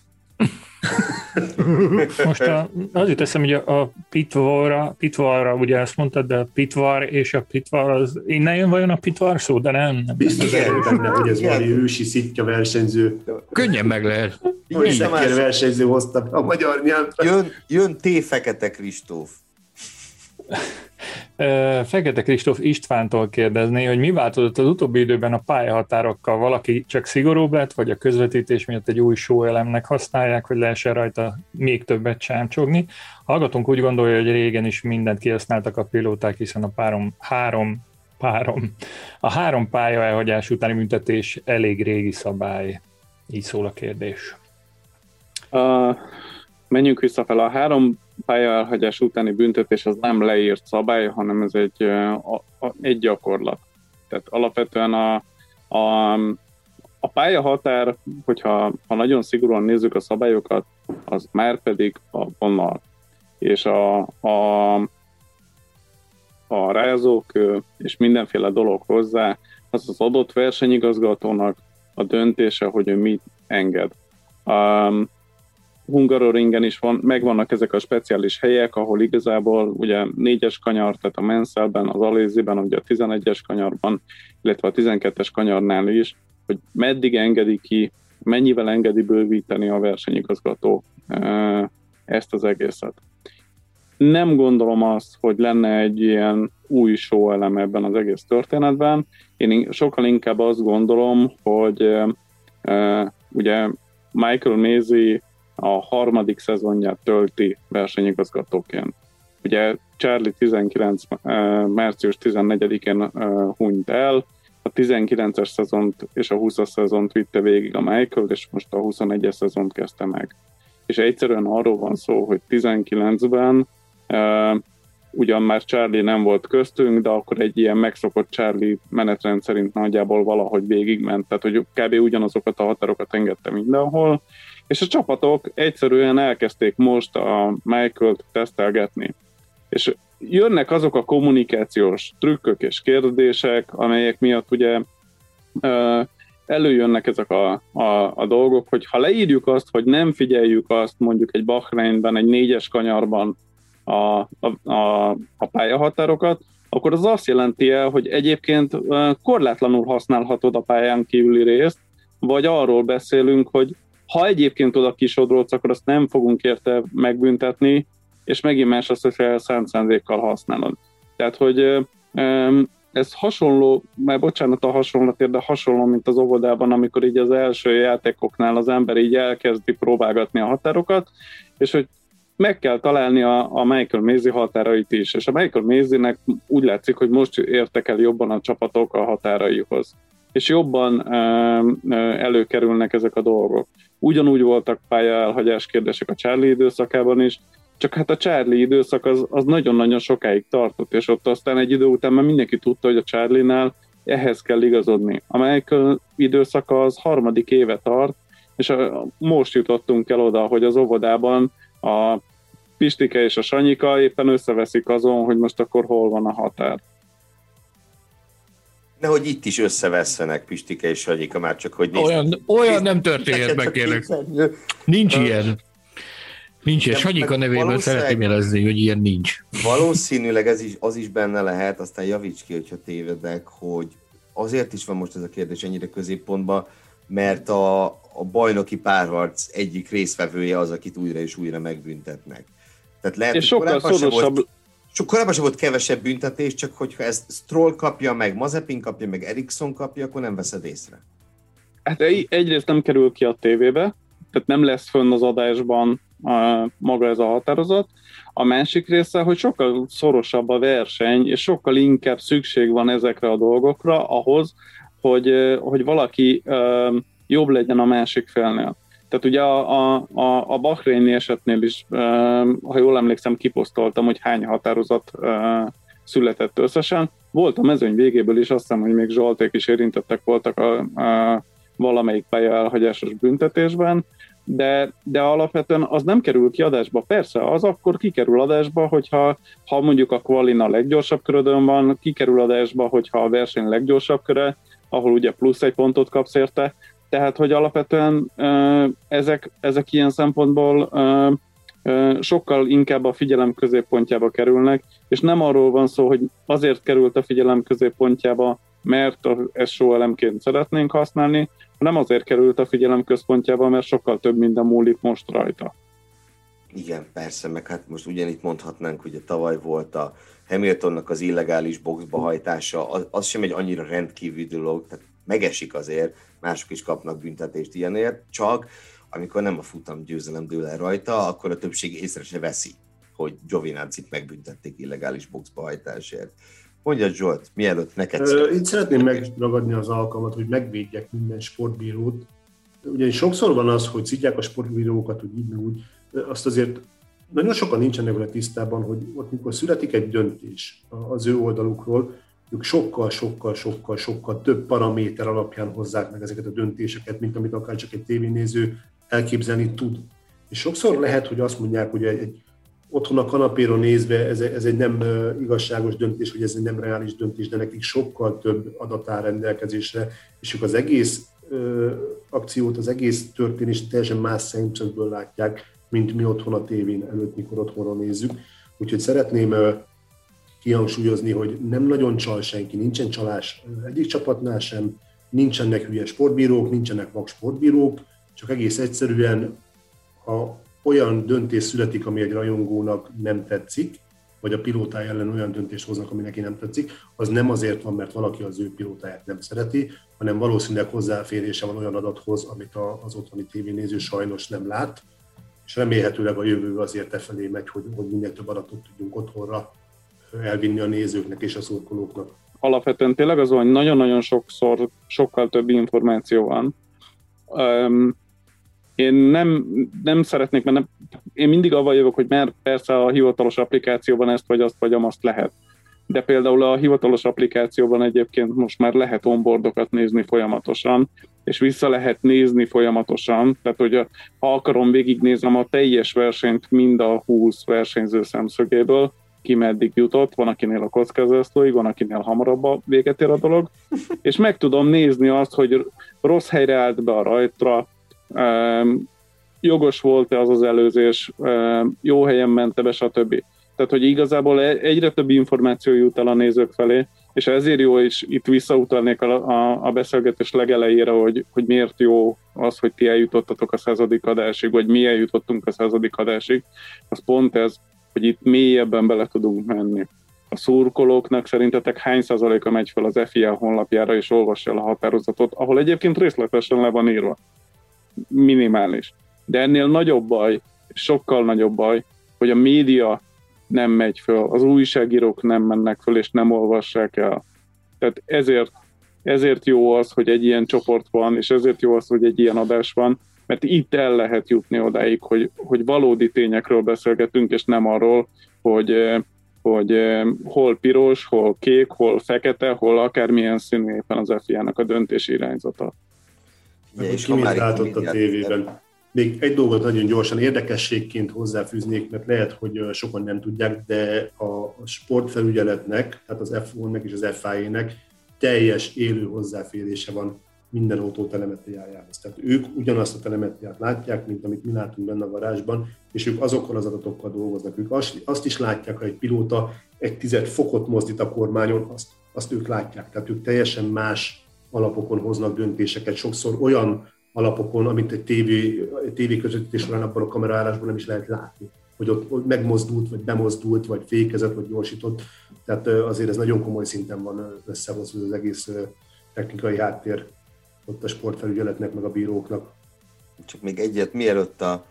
Most a, az jut eszem, hogy a, a pitvarra, pitvarra, ugye ezt mondtad, de a pitvar és a pitvar, az innen jön vajon a pitvar szó, de nem. nem Biztos erős benne, hogy ez valami ősi szitja versenyző. Könnyen meg lehet. Igen, versenyző hozta a magyar nyelvre. Jön, jön T. Fekete Kristóf. Fekete Kristóf Istvántól kérdezni, hogy mi változott az utóbbi időben a pályahatárokkal? Valaki csak szigorúbb lett, vagy a közvetítés miatt egy új elemnek használják, hogy lehessen rajta még többet csámcsogni? Hallgatunk úgy gondolja, hogy régen is mindent kihasználtak a pilóták, hiszen a párom, három párom. A három pálya elhagyás utáni büntetés elég régi szabály. Így szól a kérdés. Uh, menjünk vissza fel. A három pályaelhagyás utáni büntetés az nem leírt szabály, hanem ez egy, a, egy gyakorlat. Tehát alapvetően a, a, a pályahatár, hogyha ha nagyon szigorúan nézzük a szabályokat, az már pedig a vonal. És a, a, a rázók és mindenféle dolog hozzá, az az adott versenyigazgatónak a döntése, hogy ő mit enged. Um, Hungaroringen is van, megvannak ezek a speciális helyek, ahol igazából ugye négyes kanyar, tehát a Menszelben, az Aléziben, ugye a 11-es kanyarban, illetve a 12-es kanyarnál is, hogy meddig engedi ki, mennyivel engedi bővíteni a versenyigazgató ezt az egészet. Nem gondolom azt, hogy lenne egy ilyen új show elem ebben az egész történetben. Én sokkal inkább azt gondolom, hogy ugye Michael Maisie a harmadik szezonját tölti versenyigazgatóként. Ugye Charlie 19. március 14-én hunyt el, a 19-es szezont és a 20-as szezont vitte végig a Michael, és most a 21-es szezont kezdte meg. És egyszerűen arról van szó, hogy 19-ben uh, ugyan már Charlie nem volt köztünk, de akkor egy ilyen megszokott Charlie menetrend szerint nagyjából valahogy végigment, tehát hogy kb. ugyanazokat a határokat engedte mindenhol, és a csapatok egyszerűen elkezdték most a Michael-t tesztelgetni. És jönnek azok a kommunikációs trükkök és kérdések, amelyek miatt ugye előjönnek ezek a, a, a dolgok, hogy ha leírjuk azt, hogy nem figyeljük azt mondjuk egy Bahreinben, egy négyes kanyarban a, a, a, a pályahatárokat, akkor az azt jelenti el, hogy egyébként korlátlanul használhatod a pályán kívüli részt, vagy arról beszélünk, hogy ha egyébként oda kisodrolsz, akkor azt nem fogunk érte megbüntetni, és megint más azt, hogy szánt szándékkal használod. Tehát, hogy ez hasonló, mert bocsánat a hasonlatért, de hasonló, mint az óvodában, amikor így az első játékoknál az ember így elkezdi próbálgatni a határokat, és hogy meg kell találni a, a Michael Maisie határait is, és a Michael Maisie-nek úgy látszik, hogy most értek el jobban a csapatok a határaihoz, és jobban előkerülnek ezek a dolgok. Ugyanúgy voltak pályaelhagyás kérdések a Charlie időszakában is, csak hát a Charlie időszak az, az nagyon-nagyon sokáig tartott, és ott aztán egy idő után már mindenki tudta, hogy a Charlie-nál ehhez kell igazodni. A Michael időszaka az harmadik éve tart, és a, most jutottunk el oda, hogy az óvodában a Pistike és a Sanyika éppen összeveszik azon, hogy most akkor hol van a határ. Nehogy itt is összevesszenek Pistike és Sanyika, már csak hogy nézd. Olyan, olyan nem történhet meg kérlek. Nincs ilyen. Nincs ilyen. Sanyika nevében szeretném jelezni, hogy ilyen nincs. Valószínűleg ez is, az is benne lehet, aztán javíts ki, hogyha tévedek, hogy azért is van most ez a kérdés ennyire középpontban, mert a, a bajnoki párharc egyik részvevője az, akit újra és újra megbüntetnek. Tehát lehet, és sokkal szorosabb, volt, sok korábban sem volt kevesebb büntetés, csak hogyha ezt Stroll kapja, meg Mazepin kapja, meg Ericsson kapja, akkor nem veszed észre. Hát egyrészt nem kerül ki a tévébe, tehát nem lesz fönn az adásban a, maga ez a határozat. A másik része, hogy sokkal szorosabb a verseny, és sokkal inkább szükség van ezekre a dolgokra ahhoz, hogy, hogy valaki jobb legyen a másik felnél. Tehát ugye a, a, a, a Bahreini esetnél is, ha jól emlékszem, kiposztoltam, hogy hány határozat született összesen. Volt a mezőny végéből is, azt hiszem, hogy még Zsolték is érintettek voltak a, a valamelyik pálya elhagyásos büntetésben, de, de alapvetően az nem kerül ki adásba. Persze, az akkor kikerül adásba, hogyha ha mondjuk a Qualin a leggyorsabb körödön van, kikerül adásba, hogyha a verseny leggyorsabb köre, ahol ugye plusz egy pontot kapsz érte, tehát, hogy alapvetően ezek, ezek ilyen szempontból sokkal inkább a figyelem középpontjába kerülnek, és nem arról van szó, hogy azért került a figyelem középpontjába, mert ezt SO elemként szeretnénk használni, hanem azért került a figyelem központjába, mert sokkal több minden múlik most rajta. Igen, persze, meg hát most ugyanitt mondhatnánk, hogy a tavaly volt a Hamiltonnak az illegális boxba hajtása, az, az sem egy annyira rendkívül dolog, tehát megesik azért, mások is kapnak büntetést ilyenért, csak amikor nem a futam győzelem dől el rajta, akkor a többség észre se veszi, hogy Giovinazzi-t megbüntették illegális boxba hajtásért. Mondja Zsolt, mielőtt neked Ö, Én szeretném megragadni az alkalmat, hogy megvédjek minden sportbírót. Ugye sokszor van az, hogy szidják a sportbírókat, hogy így, úgy. Azt azért nagyon sokan nincsenek vele tisztában, hogy ott, mikor születik egy döntés az ő oldalukról, ők sokkal, sokkal, sokkal, sokkal több paraméter alapján hozzák meg ezeket a döntéseket, mint amit akár csak egy tévénéző elképzelni tud. És sokszor lehet, hogy azt mondják, hogy egy, egy otthon a kanapéron nézve ez, ez egy nem igazságos döntés, vagy ez egy nem reális döntés, de nekik sokkal több adat áll rendelkezésre, és ők az egész ö, akciót, az egész történést teljesen más szemszögből látják, mint mi otthon a tévén előtt, mikor otthonról nézzük. Úgyhogy szeretném kihangsúlyozni, hogy nem nagyon csal senki, nincsen csalás egyik csapatnál sem, nincsenek hülye sportbírók, nincsenek vak sportbírók, csak egész egyszerűen, ha olyan döntés születik, ami egy rajongónak nem tetszik, vagy a pilótája ellen olyan döntést hoznak, ami neki nem tetszik, az nem azért van, mert valaki az ő pilótáját nem szereti, hanem valószínűleg hozzáférése van olyan adathoz, amit az otthoni tévénéző sajnos nem lát, és remélhetőleg a jövő azért e felé megy, hogy, hogy minél több adatot tudjunk otthonra elvinni a nézőknek és a szurkolóknak. Alapvetően tényleg az hogy nagyon-nagyon sokszor sokkal több információ van. Um, én nem, nem szeretnék, mert nem, én mindig avval jövök, hogy mert persze a hivatalos applikációban ezt vagy azt vagy azt lehet. De például a hivatalos applikációban egyébként most már lehet onboardokat nézni folyamatosan, és vissza lehet nézni folyamatosan, tehát hogy ha akarom, végignézem a teljes versenyt mind a 20 versenyző szemszögéből, ki meddig jutott, van akinél a kockázatóig, van akinél hamarabb a véget ér a dolog, és meg tudom nézni azt, hogy rossz helyre állt be a rajtra, jogos volt-e az az előzés, jó helyen ment-e be, stb. Tehát, hogy igazából e- egyre több információ jut el a nézők felé, és ezért jó, és itt visszautalnék a, a, a beszélgetés legelejére, hogy, hogy miért jó az, hogy ti eljutottatok a századik adásig, vagy mi eljutottunk a századik adásig, az pont ez, hogy itt mélyebben bele tudunk menni. A szurkolóknak szerintetek hány százaléka megy fel az FIA honlapjára és olvassa el a határozatot, ahol egyébként részletesen le van írva. Minimális. De ennél nagyobb baj, sokkal nagyobb baj, hogy a média nem megy föl, az újságírók nem mennek föl és nem olvassák el. Tehát ezért, ezért jó az, hogy egy ilyen csoport van, és ezért jó az, hogy egy ilyen adás van, mert itt el lehet jutni odáig, hogy, hogy valódi tényekről beszélgetünk, és nem arról, hogy, eh, hogy eh, hol piros, hol kék, hol fekete, hol akármilyen színű éppen az FIA-nak a döntési irányzata. Ja, és ki látott a tévében. Még egy dolgot nagyon gyorsan érdekességként hozzáfűznék, mert lehet, hogy sokan nem tudják, de a sportfelügyeletnek, tehát az F1-nek és az FIA-nek teljes élő hozzáférése van minden autó telemetriájához. Tehát ők ugyanazt a telemetriát látják, mint amit mi látunk benne a garázsban, és ők azokkal az adatokkal dolgoznak. Ők azt is látják, hogy egy pilóta egy tized fokot mozdít a kormányon, azt, azt ők látják. Tehát ők teljesen más alapokon hoznak döntéseket, sokszor olyan alapokon, amit egy tévé, tévé közvetítés során abban a kamerálásban nem is lehet látni hogy ott megmozdult, vagy bemozdult, vagy fékezett, vagy gyorsított. Tehát azért ez nagyon komoly szinten van összehozva az egész technikai háttér ott a sportfelügyeletnek, meg a bíróknak. Csak még egyet, mielőtt a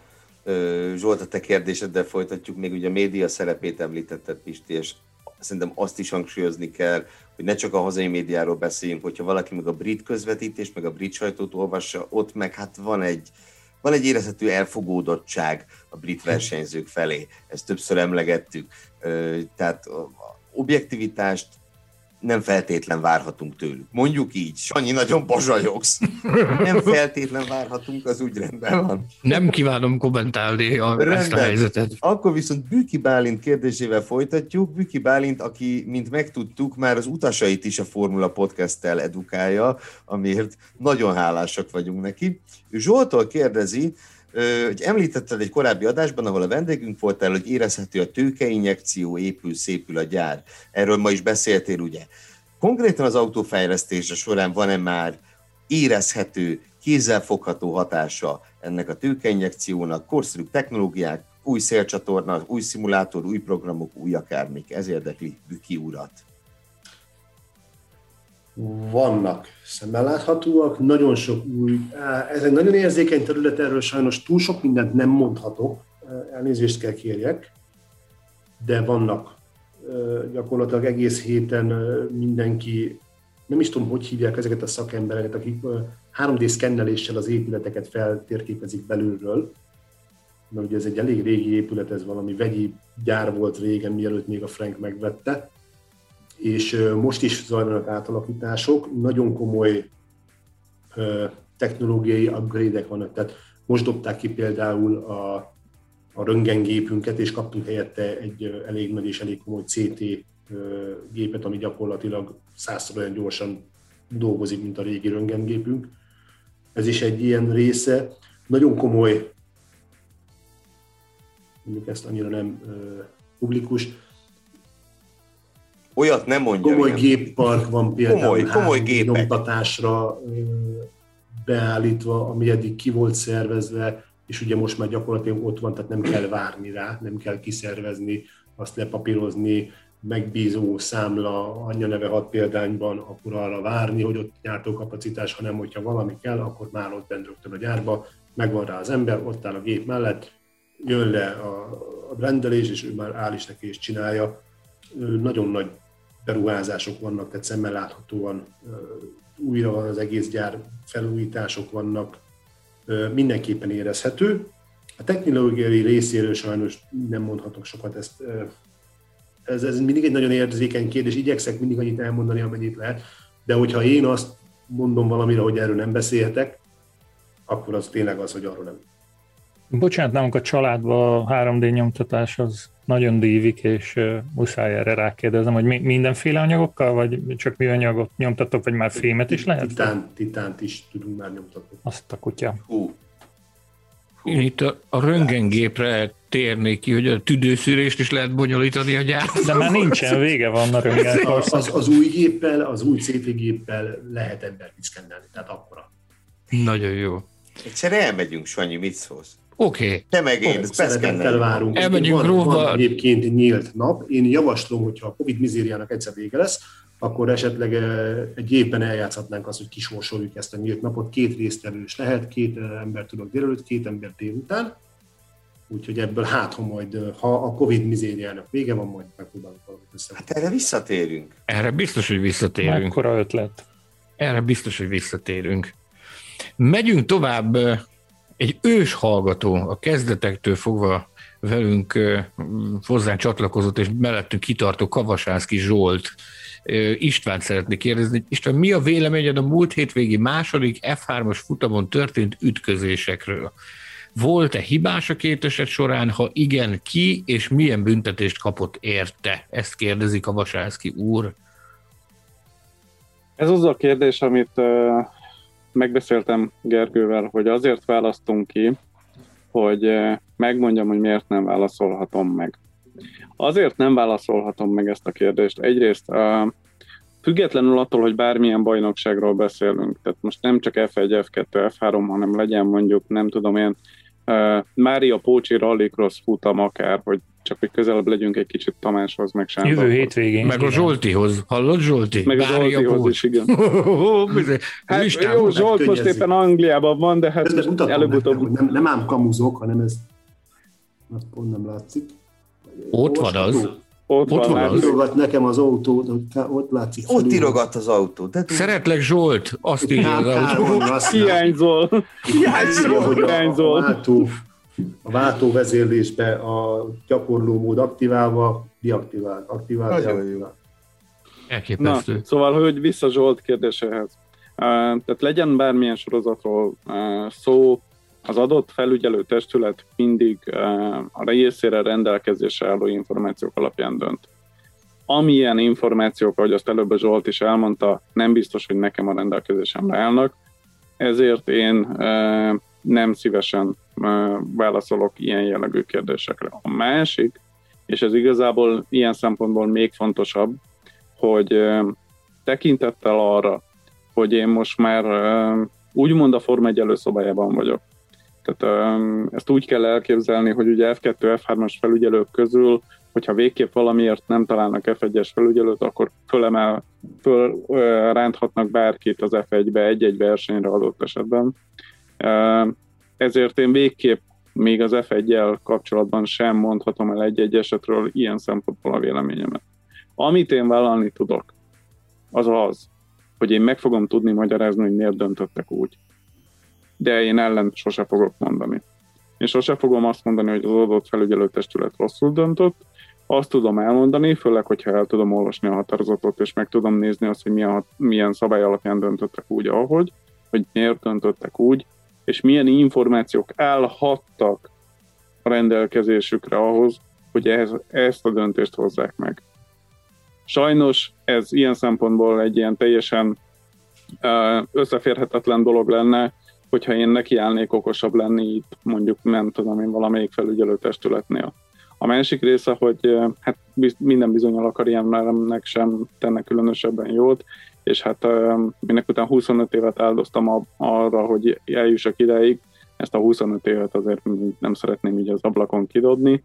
Zsolt, a te kérdéseddel folytatjuk, még ugye a média szerepét említetted, Pisti, és szerintem azt is hangsúlyozni kell, hogy ne csak a hazai médiáról beszéljünk, hogyha valaki meg a brit közvetítést, meg a brit sajtót olvassa, ott meg hát van egy, van egy érezhető elfogódottság a brit versenyzők felé. Ezt többször emlegettük. Tehát objektivitást nem feltétlen várhatunk tőlük. Mondjuk így, Sanyi, nagyon bazsajogsz. Nem feltétlen várhatunk, az úgy rendben van. Nem kívánom kommentálni a, ezt a helyzetet. Akkor viszont Büki Bálint kérdésével folytatjuk. Büki Bálint, aki, mint megtudtuk, már az utasait is a Formula Podcast-tel edukálja, amiért nagyon hálásak vagyunk neki. Zsoltól kérdezi, hogy említetted egy korábbi adásban, ahol a vendégünk voltál, hogy érezhető a tőkeinjekció, épül, szépül a gyár. Erről ma is beszéltél, ugye? Konkrétan az autófejlesztése során van-e már érezhető, kézzelfogható hatása ennek a tőkeinjekciónak, korszerű technológiák, új szélcsatorna, új szimulátor, új programok, új akármik. Ez érdekli Büki urat vannak szemmel láthatóak, nagyon sok új, ez egy nagyon érzékeny terület, erről sajnos túl sok mindent nem mondhatok, elnézést kell kérjek, de vannak gyakorlatilag egész héten mindenki, nem is tudom, hogy hívják ezeket a szakembereket, akik 3D szkenneléssel az épületeket feltérképezik belülről, mert ugye ez egy elég régi épület, ez valami vegyi gyár volt régen, mielőtt még a Frank megvette, és most is zajlanak átalakítások, nagyon komoly technológiai upgrade-ek vannak, tehát most dobták ki például a, a röntgengépünket, és kaptunk helyette egy elég nagy és elég komoly CT gépet, ami gyakorlatilag százszor olyan gyorsan dolgozik, mint a régi röntgengépünk. Ez is egy ilyen része. Nagyon komoly, mondjuk ezt annyira nem publikus, Olyat nem mondja. Komoly ilyen. géppark van például komoly, komoly gépek. nyomtatásra beállítva, ami eddig ki volt szervezve, és ugye most már gyakorlatilag ott van, tehát nem kell várni rá, nem kell kiszervezni, azt lepapírozni, megbízó számla, anyja neve hat példányban, akkor arra várni, hogy ott kapacitás, hanem hogyha valami kell, akkor már ott bent rögtön a gyárba, megvan rá az ember, ott áll a gép mellett, jön le a, a rendelés, és ő már áll is neki és csinálja. Nagyon nagy beruházások vannak, tehát szemmel láthatóan újra van az egész gyár, felújítások vannak, mindenképpen érezhető. A technológiai részéről sajnos nem mondhatok sokat, ezt, ez, ez mindig egy nagyon érzékeny kérdés, igyekszek mindig annyit elmondani, amennyit lehet, de hogyha én azt mondom valamire, hogy erről nem beszélhetek, akkor az tényleg az, hogy arról nem. Bocsánat, nálunk a családban a 3D nyomtatás az nagyon dívik, és uh, muszáj erre rákérdezem, hogy mi, mindenféle anyagokkal, vagy csak mi anyagot nyomtatok, vagy már fémet is lehet? Titán, titánt is tudunk már nyomtatni. Azt a kutya. Hú. Hú. Én itt a, a röntgengépre térnék ki, hogy a tüdőszűrést is lehet bonyolítani a gyárban. De már nincsen, vége van a röntgen. Az, az, az, új géppel, az új CT géppel lehet embert szkennelni, tehát akkora. Nagyon jó. Egyszer elmegyünk, Sanyi, mit szólsz? Oké. Okay. Te meg én, Szeretettel várunk. Elmegyünk van, van egyébként nyílt nap. Én javaslom, hogyha a Covid mizériának egyszer vége lesz, akkor esetleg eh, egy évben eljátszhatnánk azt, hogy kisorsoljuk ezt a nyílt napot. Két résztvevős lehet, két eh, ember tudok délelőtt, két ember délután. Úgyhogy ebből hát, ha majd, eh, ha a Covid mizériának vége van, majd megpróbálunk valamit össze. Hát erre visszatérünk. Erre biztos, hogy visszatérünk. Mekkora ötlet. Erre biztos, hogy visszatérünk. Megyünk tovább egy ős hallgató a kezdetektől fogva velünk hozzá csatlakozott, és mellettünk kitartó Kavasászki Zsolt István szeretnék kérdezni. István, mi a véleményed a múlt hétvégi második F3-as futamon történt ütközésekről? Volt-e hibás a két eset során? Ha igen, ki és milyen büntetést kapott érte? Ezt kérdezik a Vasászki úr. Ez az a kérdés, amit megbeszéltem Gergővel, hogy azért választunk ki, hogy eh, megmondjam, hogy miért nem válaszolhatom meg. Azért nem válaszolhatom meg ezt a kérdést. Egyrészt uh, függetlenül attól, hogy bármilyen bajnokságról beszélünk, tehát most nem csak F1, F2, F3, hanem legyen mondjuk, nem tudom én, uh, Mária Pócsi Rallycross futam akár, hogy csak hogy közelebb legyünk egy kicsit Tamáshoz, meg Sándorhoz. Jövő hétvégén. Meg a Zsoltihoz. Hallod Zsolti? Meg a Zsoltihoz is, igen. hát jó, Zsolt most éppen Angliában van, de hát előbb-utóbb... Nem, nem ám kamuzok, hanem ez... Na, pont nem látszik. Ott van az. Ott, ott van, van az. Írogat nekem az autó, ott látszik. Ott felül. írogat az autó. De Szeretlek Zsolt, azt írja az autó. Hiányzol. Hiányzol. Hiányzol. A váltó a váltóvezérlésbe a gyakorló mód aktiválva, deaktivált, aktivált, Nagyon jó. deaktivált. Elképesztő. Na, szóval, hogy vissza Zsolt kérdéséhez. Tehát legyen bármilyen sorozatról szó, az adott felügyelő testület mindig a részére rendelkezésre álló információk alapján dönt. Amilyen információk, ahogy azt előbb a Zsolt is elmondta, nem biztos, hogy nekem a rendelkezésemre állnak, ezért én nem szívesen válaszolok ilyen jellegű kérdésekre. A másik, és ez igazából ilyen szempontból még fontosabb, hogy tekintettel arra, hogy én most már úgymond a Forma 1 előszobájában vagyok. Tehát ezt úgy kell elképzelni, hogy ugye F2, F3-as felügyelők közül, hogyha végképp valamiért nem találnak F1-es felügyelőt, akkor fölemel, föl ránthatnak bárkit az F1-be egy-egy versenyre adott esetben. Ezért én végképp még az F1-jel kapcsolatban sem mondhatom el egy-egy esetről ilyen szempontból a véleményemet. Amit én vállalni tudok, az az, hogy én meg fogom tudni magyarázni, hogy miért döntöttek úgy. De én ellen sose fogok mondani. Én sose fogom azt mondani, hogy az adott felügyelőtestület rosszul döntött, azt tudom elmondani, főleg, hogyha el tudom olvasni a határozatot, és meg tudom nézni azt, hogy milyen, milyen szabály alapján döntöttek úgy, ahogy, hogy miért döntöttek úgy, és milyen információk állhattak a rendelkezésükre ahhoz, hogy ez, ezt a döntést hozzák meg. Sajnos ez ilyen szempontból egy ilyen teljesen összeférhetetlen dolog lenne, hogyha én nekiállnék okosabb lenni itt mondjuk nem tudom én valamelyik felügyelőtestületnél. A másik része, hogy hát minden bizonyal a karrieremnek sem tenne különösebben jót, és hát minek után 25 évet áldoztam arra, hogy eljussak ideig, ezt a 25 évet azért nem szeretném így az ablakon kidobni.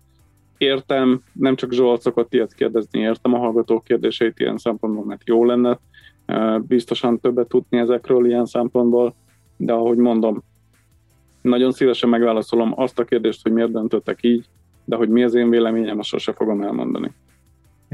Értem, nem csak Zsolt szokott ilyet kérdezni, értem a hallgatók kérdéseit ilyen szempontból, mert jó lenne biztosan többet tudni ezekről ilyen szempontból, de ahogy mondom, nagyon szívesen megválaszolom azt a kérdést, hogy miért döntöttek így, de hogy mi az én véleményem, azt sose fogom elmondani.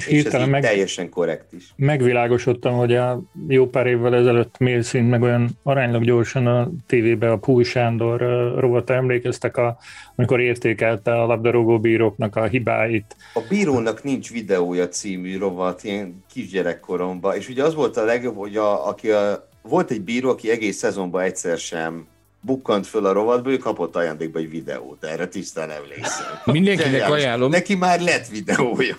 És, és ez meg, teljesen korrekt is. Megvilágosodtam, hogy a jó pár évvel ezelőtt Mélszint meg olyan aránylag gyorsan a tévébe a Púl Sándor rovata emlékeztek, a, amikor értékelte a labdarúgó bíróknak a hibáit. A bírónak nincs videója című rovat ilyen kisgyerekkoromban, és ugye az volt a legjobb, hogy a, aki a, volt egy bíró, aki egész szezonban egyszer sem bukkant föl a rovatba, ő kapott ajándékba egy videót, erre tisztán emlékszem. Mindenkinek ajánlom. Neki már lett videója.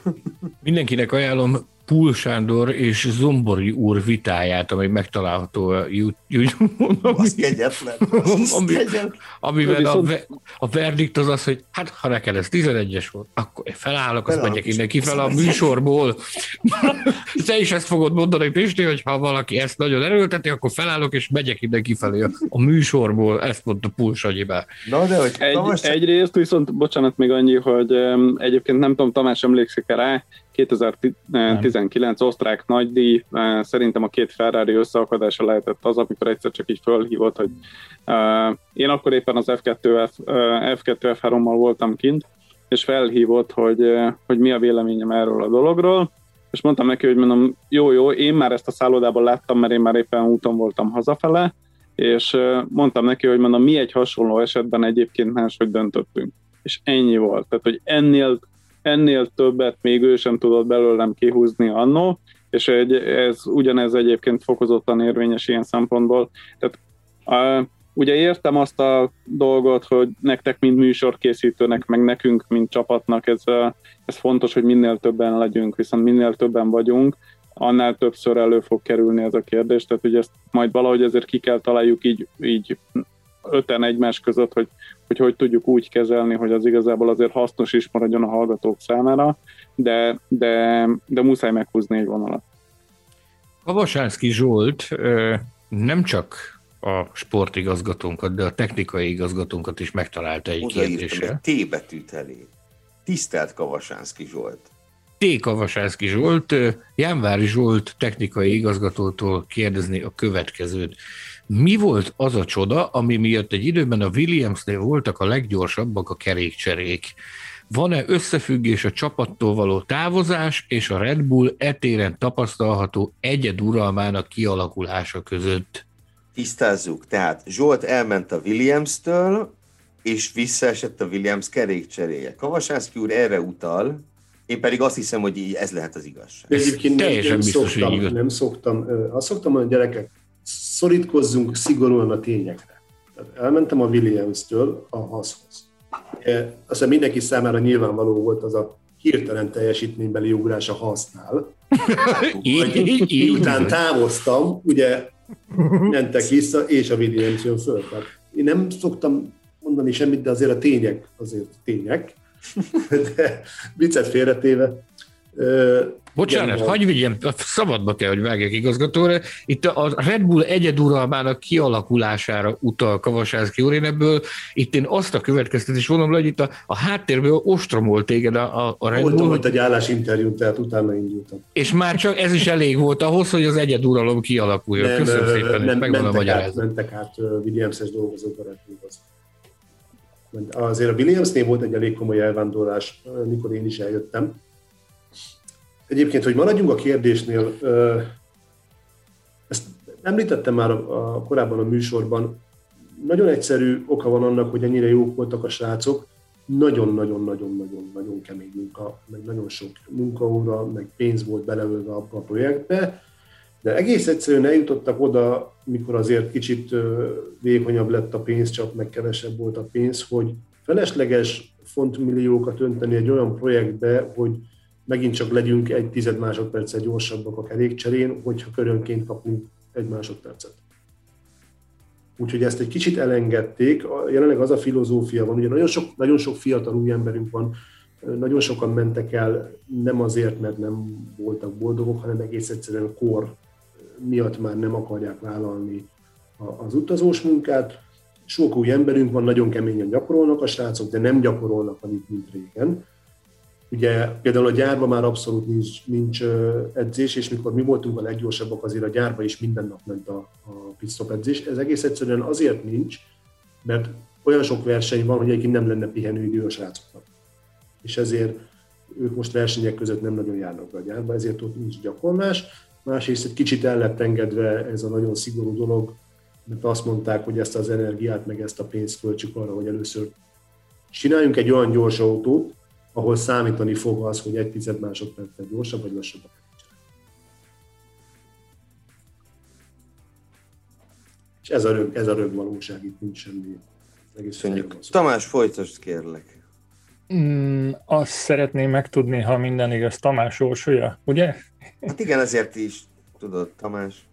Mindenkinek ajánlom Púl Sándor és Zombori úr vitáját, amely megtalálható a YouTube-on. Az kegyetlen. Ami, amivel a, a verdikt az az, hogy hát ha neked ez 11-es volt, akkor én felállok, azt megyek innen kifel a műsorból. Te is ezt fogod mondani, Pisti, hogy ha valaki ezt nagyon erőlteti, akkor felállok és megyek innen kifelé a, műsorból. Ezt mondta Púl Sagyibá. Na, de hogy Egy, Tamás... Egyrészt viszont, bocsánat még annyi, hogy um, egyébként nem tudom, Tamás emlékszik rá, 2019 osztrák nagydíj, eh, szerintem a két Ferrari összeakadása lehetett az, amikor egyszer csak így fölhívott, hogy uh, én akkor éppen az F2, F, uh, F2 F3-mal voltam kint, és felhívott, hogy, uh, hogy mi a véleményem erről a dologról, és mondtam neki, hogy mondom, jó, jó, én már ezt a szállodában láttam, mert én már éppen úton voltam hazafele, és mondtam neki, hogy mondom, mi egy hasonló esetben egyébként máshogy döntöttünk. És ennyi volt. Tehát, hogy ennél ennél többet még ő sem tudott belőlem kihúzni annó, és egy, ez ugyanez egyébként fokozottan érvényes ilyen szempontból. Tehát a, ugye értem azt a dolgot, hogy nektek, mint műsorkészítőnek, meg nekünk, mint csapatnak, ez, ez fontos, hogy minél többen legyünk, viszont minél többen vagyunk, annál többször elő fog kerülni ez a kérdés, tehát ugye ezt majd valahogy ezért ki kell találjuk így, így öten egymás között, hogy, hogy hogy tudjuk úgy kezelni, hogy az igazából azért hasznos is maradjon a hallgatók számára, de, de, de muszáj meghúzni egy vonalat. Vasánszki Zsolt nem csak a sportigazgatónkat, de a technikai igazgatónkat is megtalálta egy kérdéssel. T betűt elé. Tisztelt Kavasánszki Zsolt! T. Kavasánszki Zsolt, Jánvári Zsolt technikai igazgatótól kérdezni a következőt. Mi volt az a csoda, ami miatt egy időben a Williamsnél voltak a leggyorsabbak a kerékcserék? Van-e összefüggés a csapattól való távozás és a Red Bull etéren tapasztalható egyeduralmának kialakulása között? Tisztázzuk, tehát Zsolt elment a Williams-től, és visszaesett a Williams kerékcseréje. Kavasászki úr erre utal, én pedig azt hiszem, hogy ez lehet az igazság. De egyébként nem, nem, szoktam, nem szoktam, azt szoktam mondani, gyerekek, szorítkozzunk szigorúan a tényekre. Tehát elmentem a Williams-től a haszhoz. Aztán mindenki számára nyilvánvaló volt az a hirtelen teljesítménybeli ugrás a használ. Miután távoztam, ugye mentek vissza, és a Williams jön föl. Tehát én nem szoktam mondani semmit, de azért a tények azért tények. De viccet félretéve, Bocsánat, Igen, hagyj vigyem, szabadba kell, hogy vágjak igazgatóra. Itt a Red Bull egyeduralmának kialakulására utal Kavasászki úr. Én ebből itt én azt a következtetés vonom hogy itt a, a háttérből ostromol téged a, a Red Bull. Volt, volt egy állásinterjú, tehát utána indultam. És már csak ez is elég volt ahhoz, hogy az egyeduralom kialakuljon. Nem, Köszönöm szépen, nem, megvan a magyarázat. Mentek át Williams-es dolgozók a Red Bullhoz. Azért a Williamsnél volt egy elég komoly elvándorlás, mikor én is eljöttem Egyébként, hogy maradjunk a kérdésnél, ezt említettem már a, korábban a műsorban, nagyon egyszerű oka van annak, hogy ennyire jók voltak a srácok, nagyon-nagyon-nagyon-nagyon-nagyon kemény munka, meg nagyon sok munkaóra, meg pénz volt beleölve abba a projektbe, de egész egyszerűen eljutottak oda, mikor azért kicsit vékonyabb lett a pénz, csak meg kevesebb volt a pénz, hogy felesleges fontmilliókat önteni egy olyan projektbe, hogy megint csak legyünk egy tized másodperccel gyorsabbak a kerékcserén, hogyha körönként kapunk egy másodpercet. Úgyhogy ezt egy kicsit elengedték. Jelenleg az a filozófia van, ugye nagyon sok, nagyon sok fiatal új emberünk van, nagyon sokan mentek el nem azért, mert nem voltak boldogok, hanem egész egyszerűen kor miatt már nem akarják vállalni az utazós munkát. Sok új emberünk van, nagyon keményen gyakorolnak a srácok, de nem gyakorolnak annyit, mint régen. Ugye például a gyárban már abszolút nincs, nincs edzés, és mikor mi voltunk a leggyorsabbak, azért a gyárban is minden nap ment a, a pitstop edzés. Ez egész egyszerűen azért nincs, mert olyan sok verseny van, hogy egyébként nem lenne pihenőidő a srácoknak. És ezért ők most versenyek között nem nagyon járnak be a gyárba, ezért ott nincs gyakorlás. Másrészt egy kicsit el lett engedve ez a nagyon szigorú dolog, mert azt mondták, hogy ezt az energiát, meg ezt a pénzt költsük arra, hogy először csináljunk egy olyan gyors autót, ahol számítani fog az, hogy egy tized másodperccel gyorsabb vagy lassabb a És ez a, rög, ez a rögvalóság, itt nincs semmi. Köszönjük. Tamás, folytasd kérlek. Mm, azt szeretném megtudni, ha minden igaz, Tamás Orsolya, ugye? Hát igen, ezért is tudod, Tamás.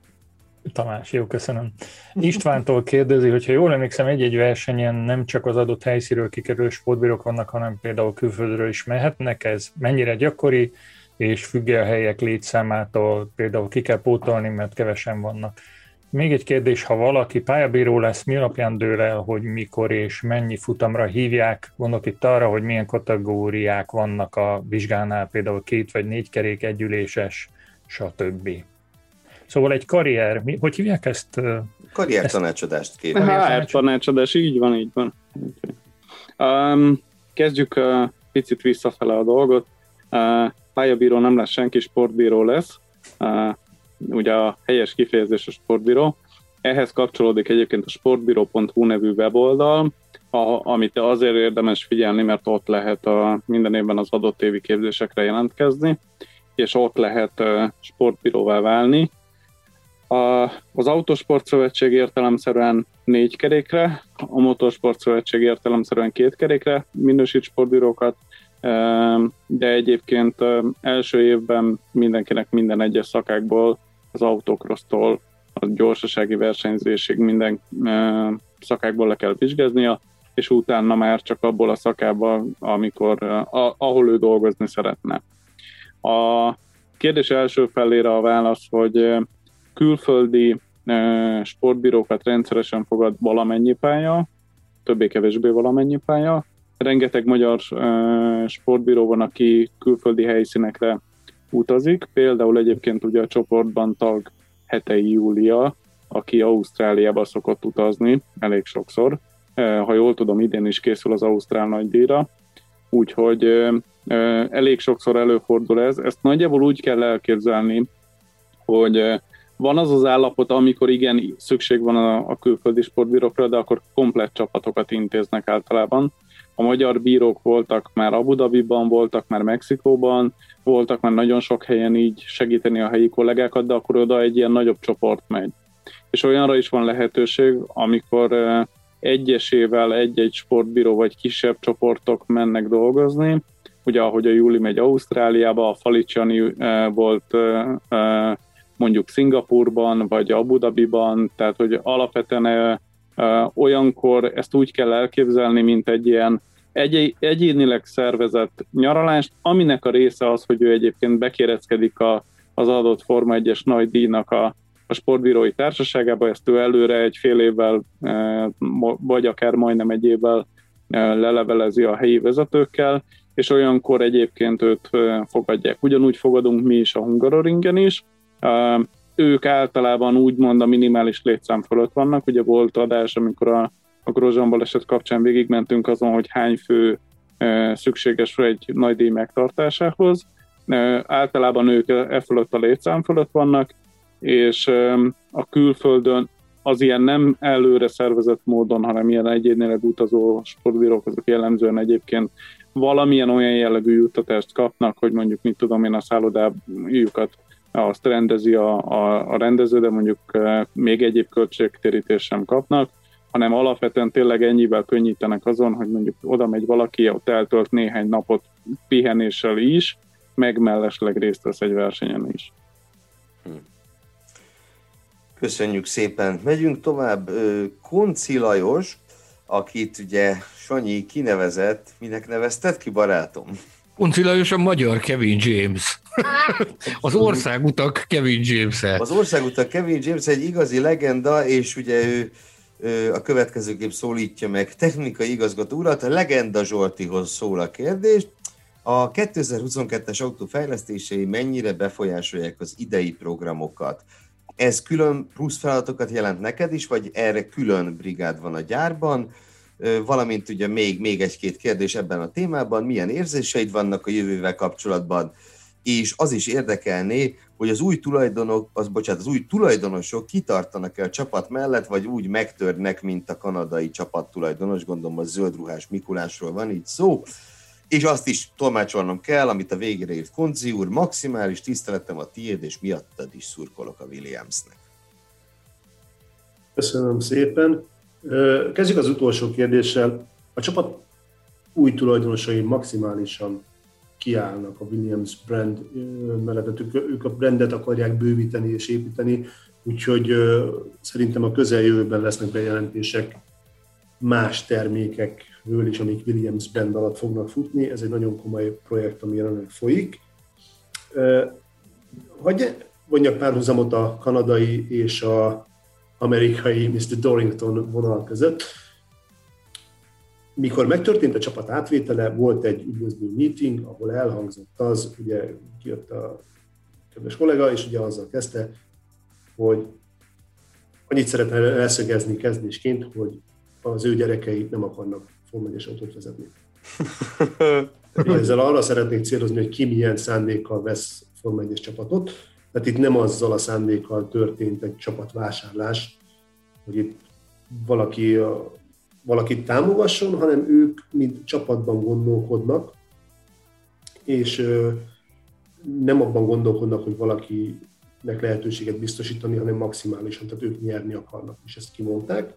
Tamás, jó, köszönöm. Istvántól kérdezi, hogyha jól emlékszem, egy-egy versenyen nem csak az adott helyszíről kikerülő sportbírók vannak, hanem például külföldről is mehetnek. Ez mennyire gyakori, és függ a helyek létszámától, például ki kell pótolni, mert kevesen vannak. Még egy kérdés, ha valaki pályabíró lesz, mi alapján dől el, hogy mikor és mennyi futamra hívják? Gondolok itt arra, hogy milyen kategóriák vannak a vizsgánál, például két vagy négy kerék, együléses, stb. Szóval egy karrier, mi, hogy hívják ezt? Karrier ezt? tanácsadást kérem. HR tanácsadás, így van, így van. Um, kezdjük uh, picit visszafele a dolgot. Uh, pályabíró nem lesz senki, sportbíró lesz. Uh, ugye a helyes kifejezés a sportbíró. Ehhez kapcsolódik egyébként a sportbíró.hu nevű weboldal, a, amit azért érdemes figyelni, mert ott lehet a, minden évben az adott évi képzésekre jelentkezni, és ott lehet uh, sportbíróvá válni. A, az Autosport Szövetség értelemszerűen négy kerékre, a Motorsport Szövetség értelemszerűen két kerékre minősít sportbírókat, de egyébként első évben mindenkinek minden egyes szakákból, az autokrosztól a gyorsasági versenyzésig minden szakákból le kell vizsgáznia, és utána már csak abból a szakában, amikor, ahol ő dolgozni szeretne. A kérdés első felére a válasz, hogy külföldi sportbírókat rendszeresen fogad valamennyi pálya, többé-kevésbé valamennyi pálya. Rengeteg magyar sportbíró van, aki külföldi helyszínekre utazik, például egyébként ugye a csoportban tag Hetei Júlia, aki Ausztráliába szokott utazni elég sokszor. Ha jól tudom, idén is készül az Ausztrál nagydíjra, úgyhogy elég sokszor előfordul ez. Ezt nagyjából úgy kell elképzelni, hogy van az az állapot, amikor igen, szükség van a, a külföldi sportbírókra, de akkor komplet csapatokat intéznek általában. A magyar bírók voltak már Abu Dhabiban, voltak már Mexikóban, voltak már nagyon sok helyen így segíteni a helyi kollégákat, de akkor oda egy ilyen nagyobb csoport megy. És olyanra is van lehetőség, amikor egyesével egy-egy sportbíró vagy kisebb csoportok mennek dolgozni, ugye ahogy a Júli megy Ausztráliába, a Faliciani volt mondjuk Szingapurban, vagy Abu Dhabiban, tehát hogy alapvetően olyankor ezt úgy kell elképzelni, mint egy ilyen egy, egyénileg szervezett nyaralást, aminek a része az, hogy ő egyébként bekéreckedik a, az adott Forma 1-es nagy díjnak a, a sportbírói társaságába, ezt ő előre egy fél évvel, vagy akár majdnem egy évvel lelevelezi a helyi vezetőkkel, és olyankor egyébként őt fogadják. Ugyanúgy fogadunk mi is a Hungaroringen is, ők általában úgymond a minimális létszám fölött vannak, ugye volt adás, amikor a, a Grozsán baleset kapcsán végigmentünk azon, hogy hány fő szükséges egy nagy díj megtartásához. Általában ők e fölött a létszám fölött vannak, és a külföldön az ilyen nem előre szervezett módon, hanem ilyen egyénileg utazó sportbírók, azok jellemzően egyébként valamilyen olyan jellegű juttatást kapnak, hogy mondjuk, mit tudom én, a szállodájukat azt rendezi a, a, a rendező, de mondjuk még egyéb költségtérítés sem kapnak, hanem alapvetően tényleg ennyivel könnyítenek azon, hogy mondjuk oda megy valaki, ott eltölt néhány napot pihenéssel is, meg mellesleg részt vesz egy versenyen is. Hm. Köszönjük szépen. Megyünk tovább. Konci Lajos, akit ugye Sanyi kinevezett, minek nevezted ki, barátom? Unci Lajos a magyar Kevin James. Az országutak Kevin james -e. Az országutak Kevin James egy igazi legenda, és ugye ő, ő a következőképp szólítja meg technikai igazgató urat, a Legenda Zsoltihoz szól a kérdés. A 2022-es autó fejlesztései mennyire befolyásolják az idei programokat? Ez külön plusz feladatokat jelent neked is, vagy erre külön brigád van a gyárban? Valamint ugye még, még egy-két kérdés ebben a témában, milyen érzéseid vannak a jövővel kapcsolatban, és az is érdekelné, hogy az új tulajdonok, az, bocsánat, az új tulajdonosok kitartanak-e a csapat mellett, vagy úgy megtörnek, mint a kanadai csapat tulajdonos, gondolom a zöldruhás Mikulásról van így szó, és azt is tolmácsolnom kell, amit a végére írt Konci úr, maximális tiszteletem a tiéd, és miattad is szurkolok a Williamsnek. Köszönöm szépen. Kezdjük az utolsó kérdéssel. A csapat új tulajdonosai maximálisan kiállnak a Williams brand mellett, ők, a brandet akarják bővíteni és építeni, úgyhogy szerintem a közeljövőben lesznek bejelentések más termékekről is, amik Williams brand alatt fognak futni. Ez egy nagyon komoly projekt, ami jelenleg folyik. Hogy vonjak párhuzamot a kanadai és a amerikai Mr. Dorrington vonal között. Mikor megtörtént a csapat átvétele, volt egy üdvözlő meeting, ahol elhangzott az, ugye kijött a kedves kollega, és ugye azzal kezdte, hogy annyit szeretne leszögezni kezdésként, hogy az ő gyerekei nem akarnak Forma autót vezetni. Ezzel arra szeretnék célozni, hogy ki milyen szándékkal vesz Forma 1 csapatot, tehát itt nem azzal a szándékkal történt egy csapatvásárlás, hogy itt valaki, valakit támogasson, hanem ők mint csapatban gondolkodnak, és nem abban gondolkodnak, hogy valakinek lehetőséget biztosítani, hanem maximálisan, tehát ők nyerni akarnak, és ezt kimondták.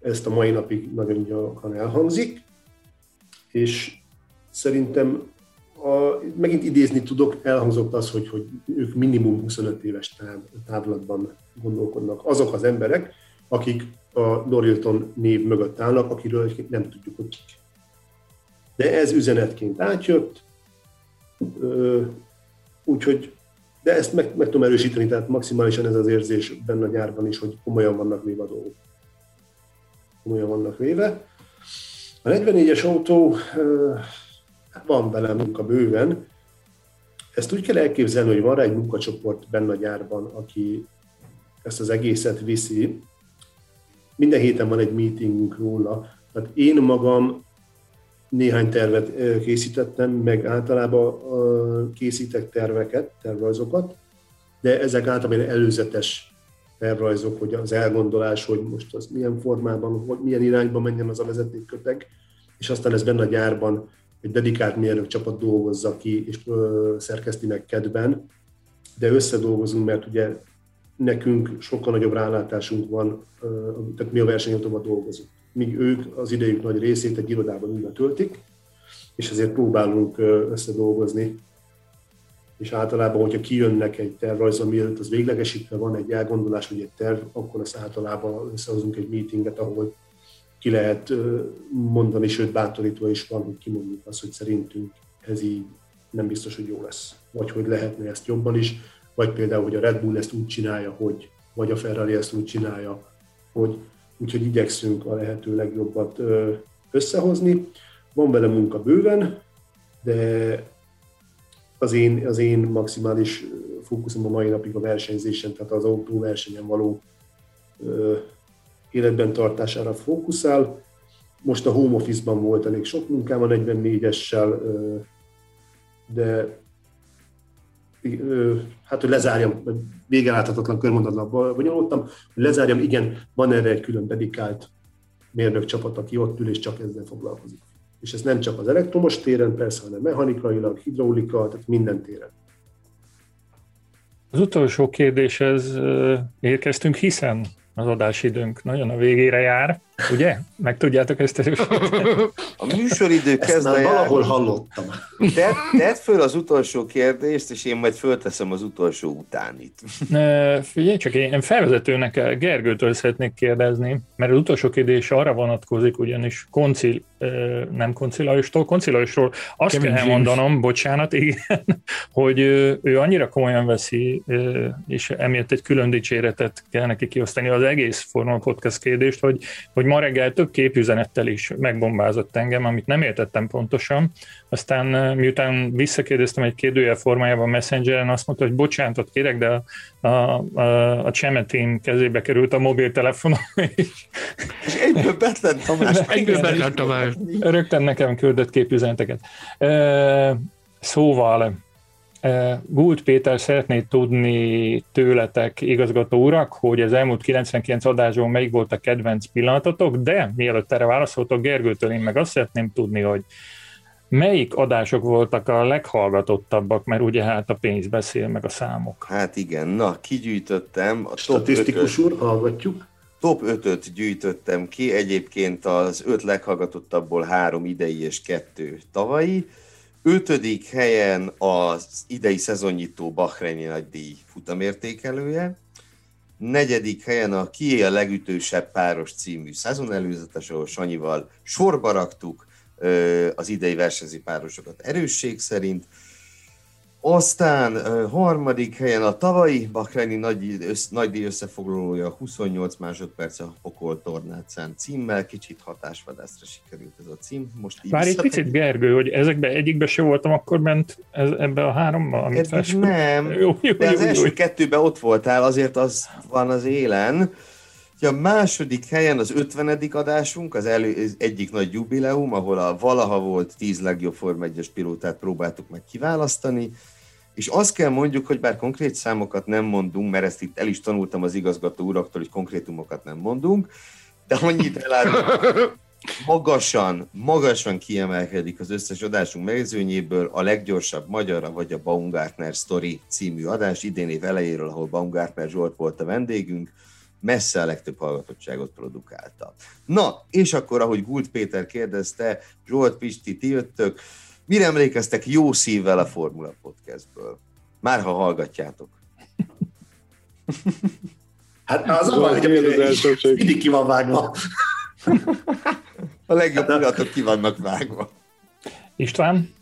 Ezt a mai napig nagyon gyakran elhangzik, és szerintem a, megint idézni tudok, elhangzott az, hogy, hogy ők minimum 25 éves távlatban gondolkodnak. Azok az emberek, akik a Dorilton név mögött állnak, akiről nem tudjuk, hogy kik. De ez üzenetként átjött, úgyhogy, de ezt meg, meg tudom erősíteni, tehát maximálisan ez az érzés benne a gyárban is, hogy komolyan vannak véve a dolgok. Komolyan vannak véve. A 44-es autó Hát van vele munka bőven. Ezt úgy kell elképzelni, hogy van rá egy munkacsoport benne a gyárban, aki ezt az egészet viszi. Minden héten van egy meetingünk róla. Tehát én magam néhány tervet készítettem, meg általában készítek terveket, tervrajzokat, de ezek általában előzetes tervrajzok, hogy az elgondolás, hogy most az milyen formában, hogy milyen irányba menjen az a vezetékköteg, és aztán ez benne a gyárban egy dedikált mérnök csapat dolgozza ki, és szerkeszti meg kedben, de összedolgozunk, mert ugye nekünk sokkal nagyobb rálátásunk van, tehát mi a versenyautóban dolgozunk. Míg ők az idejük nagy részét egy irodában újra töltik, és ezért próbálunk összedolgozni és általában, hogyha kijönnek egy tervrajzon, mielőtt az véglegesítve van egy elgondolás, vagy egy terv, akkor azt általában összehozunk egy meetinget, ahol ki lehet mondani, sőt bátorítva is van, hogy kimondjuk azt, hogy szerintünk ez így nem biztos, hogy jó lesz. Vagy hogy lehetne ezt jobban is, vagy például, hogy a Red Bull ezt úgy csinálja, hogy, vagy a Ferrari ezt úgy csinálja, hogy úgyhogy igyekszünk a lehető legjobbat összehozni. Van vele munka bőven, de az én, az én maximális fókuszom a mai napig a versenyzésen, tehát az autóversenyen való életben tartására fókuszál. Most a home office-ban volt elég sok munkám a 44-essel, ö, de hát, hogy lezárjam, vége láthatatlan körmondatlan bonyolultam, hogy lezárjam, igen, van erre egy külön dedikált mérnök csapat, aki ott ül és csak ezzel foglalkozik és ez nem csak az elektromos téren persze, hanem mechanikailag, hidraulika, tehát minden téren. Az utolsó kérdéshez érkeztünk, hiszen az adásidőnk nagyon a végére jár, ugye? Meg tudjátok ezt erősíteni? A műsoridő kezd Ezt valahol hallottam. Tedd, tedd föl az utolsó kérdést, és én majd fölteszem az utolsó utánit. Figyelj csak, én felvezetőnek Gergőtől szeretnék kérdezni, mert az utolsó kérdés arra vonatkozik, ugyanis koncil, nem koncilajostól, koncilajostól azt Kevin kell James. mondanom, bocsánat, igen, hogy ő annyira komolyan veszi, és emiatt egy külön dicséretet kell neki kiosztani az egész Formula Podcast kérdést, hogy, hogy ma reggel több képüzenettel is megbombázott engem, amit nem értettem pontosan. Aztán miután visszakérdeztem egy kérdőjel formájában Messengeren, azt mondta, hogy bocsánatot kérek, de a, a, a, a Csemetén kezébe került a mobiltelefonom. És, és egyből Betlen Tamás. egyből Betlen Tamás. Rögtön nekem küldött képüzeneteket. Szóval Gult Péter szeretné tudni tőletek, igazgató urak, hogy az elmúlt 99 adásban melyik volt a kedvenc pillanatotok, de mielőtt erre válaszoltok Gergőtől, én meg azt szeretném tudni, hogy melyik adások voltak a leghallgatottabbak, mert ugye hát a pénz beszél, meg a számok. Hát igen, na, kigyűjtöttem. A Statisztikus úr, hallgatjuk. Top 5-öt gyűjtöttem ki, egyébként az öt leghallgatottabbból három idei és kettő tavalyi. Ötödik helyen az idei szezonnyitó Bahreini nagydíj futamértékelője. Negyedik helyen a Kié a legütősebb páros című szezonelőzetes, ahol Sanyival sorba raktuk az idei versenyző párosokat erősség szerint. Aztán uh, harmadik helyen a tavalyi Bakreni nagy, össz, nagydíj összefoglalója 28 másodperc a Pokol Tornácán címmel, kicsit hatásvadászra sikerült ez a cím. Most így Már egy picit Gergő, hogy ezekbe egyikbe se voltam akkor ment ez, ebbe a háromba? Amit Eddig nem, jó, jó, de az jó, első jó. kettőben ott voltál, azért az van az élen. A második helyen az 50. adásunk, az, elő, az egyik nagy jubileum, ahol a valaha volt 10 legjobb Form 1 pilótát próbáltuk meg kiválasztani, és azt kell mondjuk, hogy bár konkrét számokat nem mondunk, mert ezt itt el is tanultam az igazgató uraktól, hogy konkrétumokat nem mondunk, de annyit elárulunk, magasan, magasan kiemelkedik az összes adásunk megzőnyéből a leggyorsabb magyar, vagy a Baumgartner Story című adás idén év elejéről, ahol Baumgartner Zsolt volt a vendégünk, messze a legtöbb hallgatottságot produkálta. Na, és akkor, ahogy Gult Péter kérdezte, Zsolt, Pisti, ti jöttök, Mire emlékeztek jó szívvel a Formula Podcastből? Már ha hallgatjátok. Hát az a baj, hogy mindig ki van vágva. A legjobb pillanatok ki vannak vágva. István?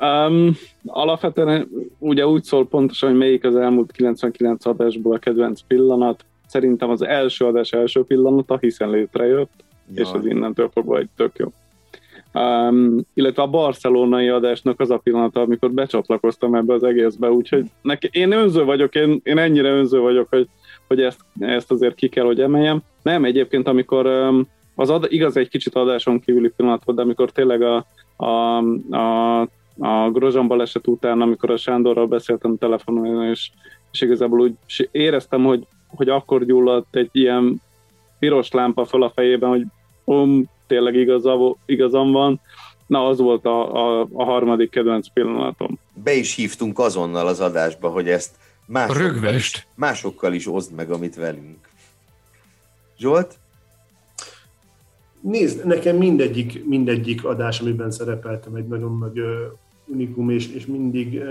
Um, alapvetően ugye úgy szól pontosan, hogy melyik az elmúlt 99 adásból a kedvenc pillanat. Szerintem az első adás első pillanata, hiszen létrejött, Jaj. és az innentől fogva egy tök jó. Um, illetve a barcelonai adásnak az a pillanata, amikor becsatlakoztam ebbe az egészbe, úgyhogy neki, én önző vagyok, én, én ennyire önző vagyok, hogy, hogy ezt, ezt azért ki kell, hogy emeljem. Nem, egyébként, amikor um, az ad, igaz, egy kicsit adáson kívüli pillanat volt, de amikor tényleg a, a, a a Grozsan baleset után, amikor a Sándorral beszéltem telefonon, és, és igazából úgy éreztem, hogy, hogy akkor gyulladt egy ilyen piros lámpa fel a fejében, hogy om, tényleg igaza, igazam van. Na, az volt a, a, a harmadik kedvenc pillanatom. Be is hívtunk azonnal az adásba, hogy ezt másokkal is, másokkal is oszd meg, amit velünk. Zsolt? Nézd, nekem mindegyik, mindegyik adás, amiben szerepeltem, egy nagyon nagy unikum, és, és mindig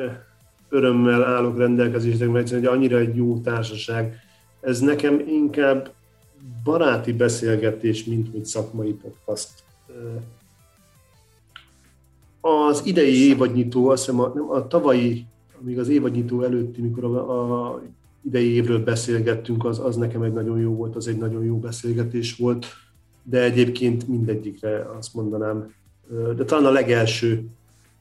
örömmel állok rendelkezésre, mert hogy annyira egy jó társaság. Ez nekem inkább baráti beszélgetés, mint hogy szakmai podcast. Az idei évadnyitó, azt hiszem a, nem, a tavalyi, amíg az évadnyitó előtti, mikor a, a idei évről beszélgettünk, az, az nekem egy nagyon jó volt, az egy nagyon jó beszélgetés volt, de egyébként mindegyikre azt mondanám, de talán a legelső,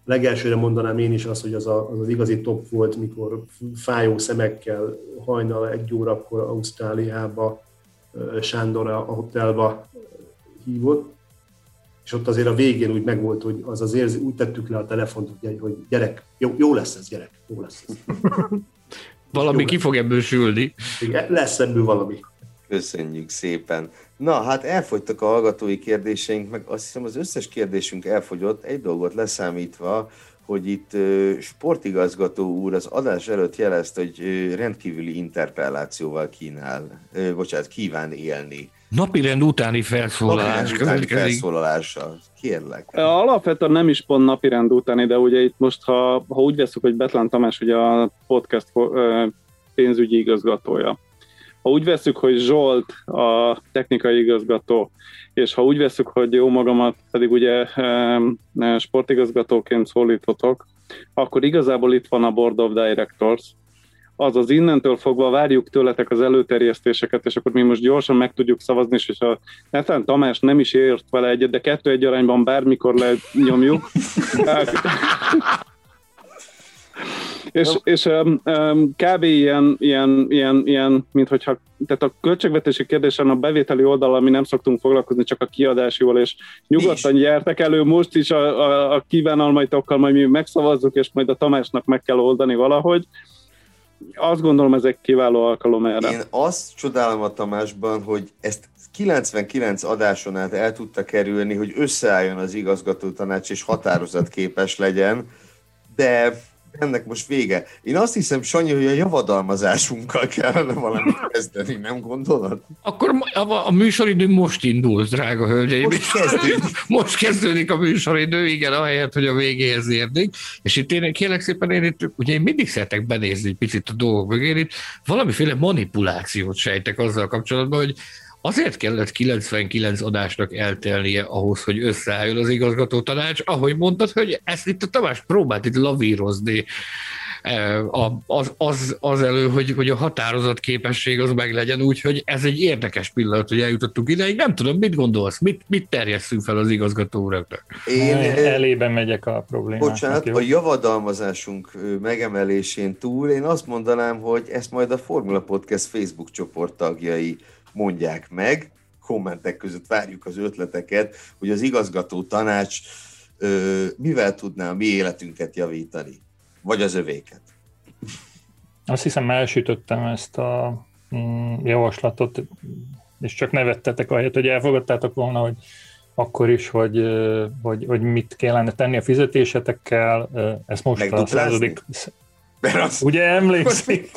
legelsőre mondanám én is azt, hogy az, a, az az igazi top volt, mikor fájó szemekkel hajnal egy órakor Ausztráliába Sándor a hotelba hívott, és ott azért a végén úgy megvolt, hogy az az érzi, úgy tettük le a telefont, hogy, hogy gyerek, jó, jó lesz ez, gyerek, jó lesz ez. valami jó ki fog ebből sülni. Igen, lesz ebből valami. Köszönjük szépen. Na, hát elfogytak a hallgatói kérdéseink, meg azt hiszem az összes kérdésünk elfogyott, egy dolgot leszámítva, hogy itt sportigazgató úr az adás előtt jelezte, hogy rendkívüli interpellációval kínál, bocsánat, kíván élni. Napirend utáni felszólalás utáni felszólalással, kérlek. Alapvetően nem is pont napirend utáni, de ugye itt most, ha, ha úgy veszük, hogy Betlen Tamás ugye a podcast pénzügyi igazgatója, ha úgy veszük, hogy Zsolt a technikai igazgató, és ha úgy veszük, hogy jó magamat pedig ugye sportigazgatóként szólítotok, akkor igazából itt van a Board of Directors, azaz innentől fogva várjuk tőletek az előterjesztéseket, és akkor mi most gyorsan meg tudjuk szavazni, és a Netán Tamás nem is ért vele egyet, de kettő egy arányban bármikor lenyomjuk. És, és um, um, kb. ilyen, ilyen, ilyen, ilyen, mint hogyha, tehát a költségvetési kérdésen a bevételi oldalon mi nem szoktunk foglalkozni, csak a kiadásival, és nyugodtan gyertek elő most is a, a, a kívánalmaitokkal, majd mi megszavazzuk, és majd a Tamásnak meg kell oldani valahogy. Azt gondolom, ez egy kiváló alkalom erre. Én azt csodálom a Tamásban, hogy ezt 99 adáson át el tudta kerülni, hogy összeálljon az igazgató tanács, és határozatképes legyen, de ennek most vége. Én azt hiszem, Sanyi, hogy a javadalmazásunkkal kellene valamit kezdeni, nem gondolod? Akkor a, a műsoridő most indul, drága hölgyeim. Most kezdődik. most kezdődik a műsoridő, igen, ahelyett, hogy a végéhez érnék. És itt én kérlek szépen, én itt, ugye én mindig szeretek benézni egy picit a dolgok mögé, itt valamiféle manipulációt sejtek azzal kapcsolatban, hogy Azért kellett 99 adásnak eltelnie ahhoz, hogy összeálljon az igazgató tanács, ahogy mondtad, hogy ezt itt a Tamás próbált itt lavírozni e, az, az, az elő, hogy, hogy a határozat képesség az meg legyen, úgyhogy ez egy érdekes pillanat, hogy eljutottunk ideig. Nem tudom, mit gondolsz, mit, mit terjesszünk fel az igazgató uraknak? Én elében megyek a problémáknak. Bocsánat, jó? a javadalmazásunk megemelésén túl én azt mondanám, hogy ezt majd a Formula Podcast Facebook csoport tagjai mondják meg, kommentek között várjuk az ötleteket, hogy az igazgató tanács ö, mivel tudná a mi életünket javítani, vagy az övéket. Azt hiszem, elsütöttem ezt a mm, javaslatot, és csak nevettetek ahelyett, hogy elfogadtátok volna, hogy akkor is, hogy, hogy, hogy mit kellene tenni a fizetésetekkel, ezt most a századik... Ugye emlékszik?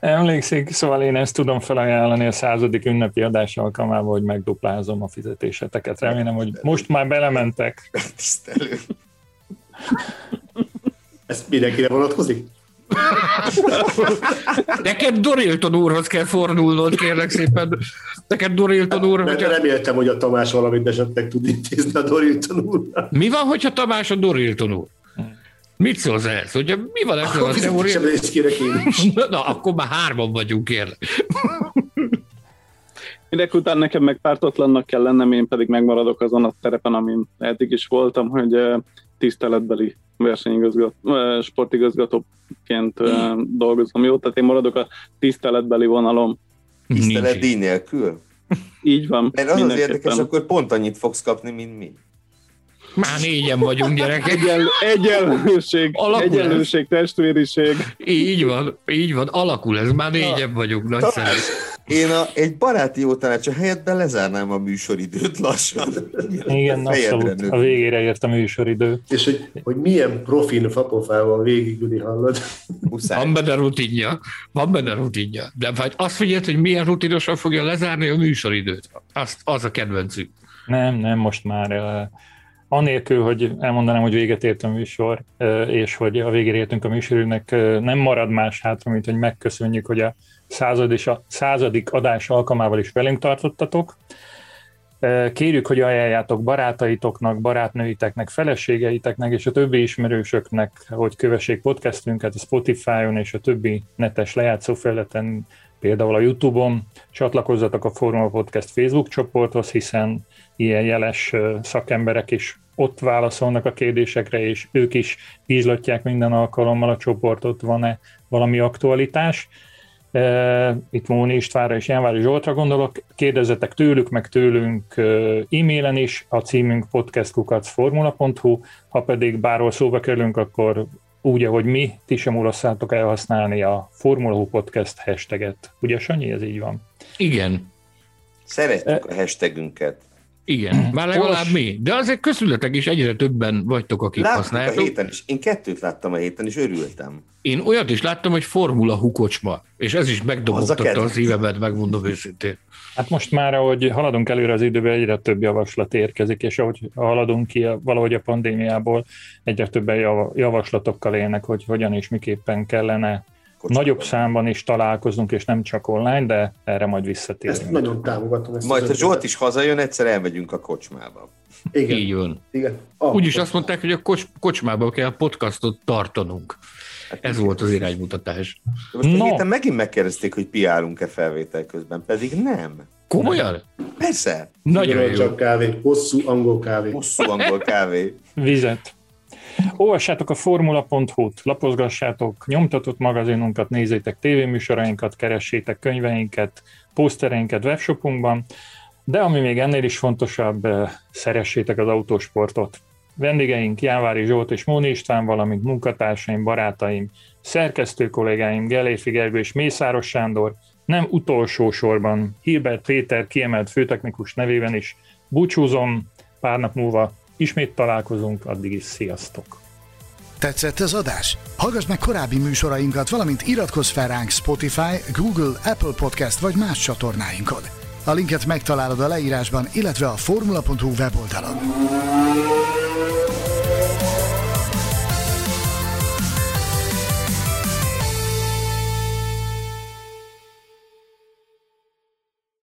Emlékszik, szóval én ezt tudom felajánlani a századik ünnepi adás alkalmával, hogy megduplázom a fizetéseteket. Remélem, hogy most már belementek. Tisztelő. Ez mindenkire vonatkozik? Neked Dorilton úrhoz kell fordulnod, kérlek szépen. Neked Dorilton úr... Mert hogyha... reméltem, hogy a Tamás valamit esetleg tud intézni a Dorilton úrnak. Mi van, hogyha Tamás a Dorilton úr? Mit szólsz ehhez? Hogy mi van ezzel a teóriában? Na, na, akkor már hárman vagyunk, kérlek. Mindek után nekem meg pártotlannak kell lennem, én pedig megmaradok azon a terepen, amin eddig is voltam, hogy tiszteletbeli versenyigazgató, sportigazgatóként dolgozom. Jó, tehát én maradok a tiszteletbeli vonalom. Tisztelet díj nélkül? Így van. Mert az az érdekes, akkor pont annyit fogsz kapni, mint mi. Már négyen vagyunk, gyerekek. Egyen, egyenlőség, Alakul ez. egyenlőség, testvériség. Így van, így van, alakul ez, már négyen vagyunk, nagyszerű. Tamás, én a, egy baráti jó tanácsa helyett be lezárnám a műsoridőt lassan. Igen, abszolút. nő. A végére ért a műsoridő. És hogy, hogy milyen profin fapofával végigüli, hallod? Muszáj. Van benne rutinja, van benne rutinja. De vagy azt figyeld, hogy milyen rutinosan fogja lezárni a műsoridőt. Azt, az a kedvencük. Nem, nem, most már uh, anélkül, hogy elmondanám, hogy véget ért a műsor, és hogy a végére értünk a műsorünknek, nem marad más hátra, mint hogy megköszönjük, hogy a század és a századik adás alkalmával is velünk tartottatok. Kérjük, hogy ajánljátok barátaitoknak, barátnőiteknek, feleségeiteknek és a többi ismerősöknek, hogy kövessék podcastünket a Spotify-on és a többi netes lejátszó felületen, például a YouTube-on, csatlakozzatok a Formula Podcast Facebook csoporthoz, hiszen ilyen jeles szakemberek is ott válaszolnak a kérdésekre, és ők is vizslatják minden alkalommal a csoportot, van-e valami aktualitás. E, Itt Móni Istvánra és Jánvári Zsoltra gondolok, kérdezzetek tőlük, meg tőlünk e-mailen is, a címünk podcastkukacformula.hu, ha pedig bárhol szóba kerülünk, akkor úgy, ahogy mi, ti sem ulasszátok elhasználni a Formula Podcast hashtaget. Ugye, Sanyi, ez így van? Igen, Szeretjük a hashtagünket. Igen, már legalább mi. De azért közületek is egyre többen vagytok, akik Láttuk a használjátok. héten is. Én kettőt láttam a héten, és örültem. Én olyat is láttam, hogy Formula hukocsma, és ez is Az a megdobogtatta a kedvenc. szívemet, megmondom őszintén. Hát most már, ahogy haladunk előre az időben, egyre több javaslat érkezik, és ahogy haladunk ki a- valahogy a pandémiából, egyre többen jav- javaslatokkal élnek, hogy hogyan és miképpen kellene Nagyobb számban is találkoznunk, és nem csak online, de erre majd Ezt visszatérünk. nagyon támogatom. Ezt Majd, ha Zsolt is hazajön, egyszer elmegyünk a kocsmába. Igen, Így van. igen. Ah, Úgyis azt mondták, hogy a kocs- kocsmába kell podcastot tartanunk. Ez volt az iránymutatás. De most No. héten megint megkérdezték, hogy piálunk-e felvétel közben, pedig nem. Komolyan? Persze. Nagyon jó. Csak kávé, hosszú angol kávé. Hosszú angol kávé. Vizet. Olvassátok a formula.hu-t, lapozgassátok nyomtatott magazinunkat, nézzétek tévéműsorainkat, keressétek könyveinket, posztereinket webshopunkban, de ami még ennél is fontosabb, eh, szeressétek az autósportot. Vendégeink Jávári Zsolt és Móni István, valamint munkatársaim, barátaim, szerkesztő kollégáim Geléfi Gergő és Mészáros Sándor, nem utolsó sorban Hilbert Péter kiemelt főtechnikus nevében is búcsúzom, pár nap múlva ismét találkozunk, addig is sziasztok! Tetszett az adás? Hallgass meg korábbi műsorainkat, valamint iratkozz fel ránk Spotify, Google, Apple Podcast vagy más csatornáinkon. A linket megtalálod a leírásban, illetve a formula.hu weboldalon.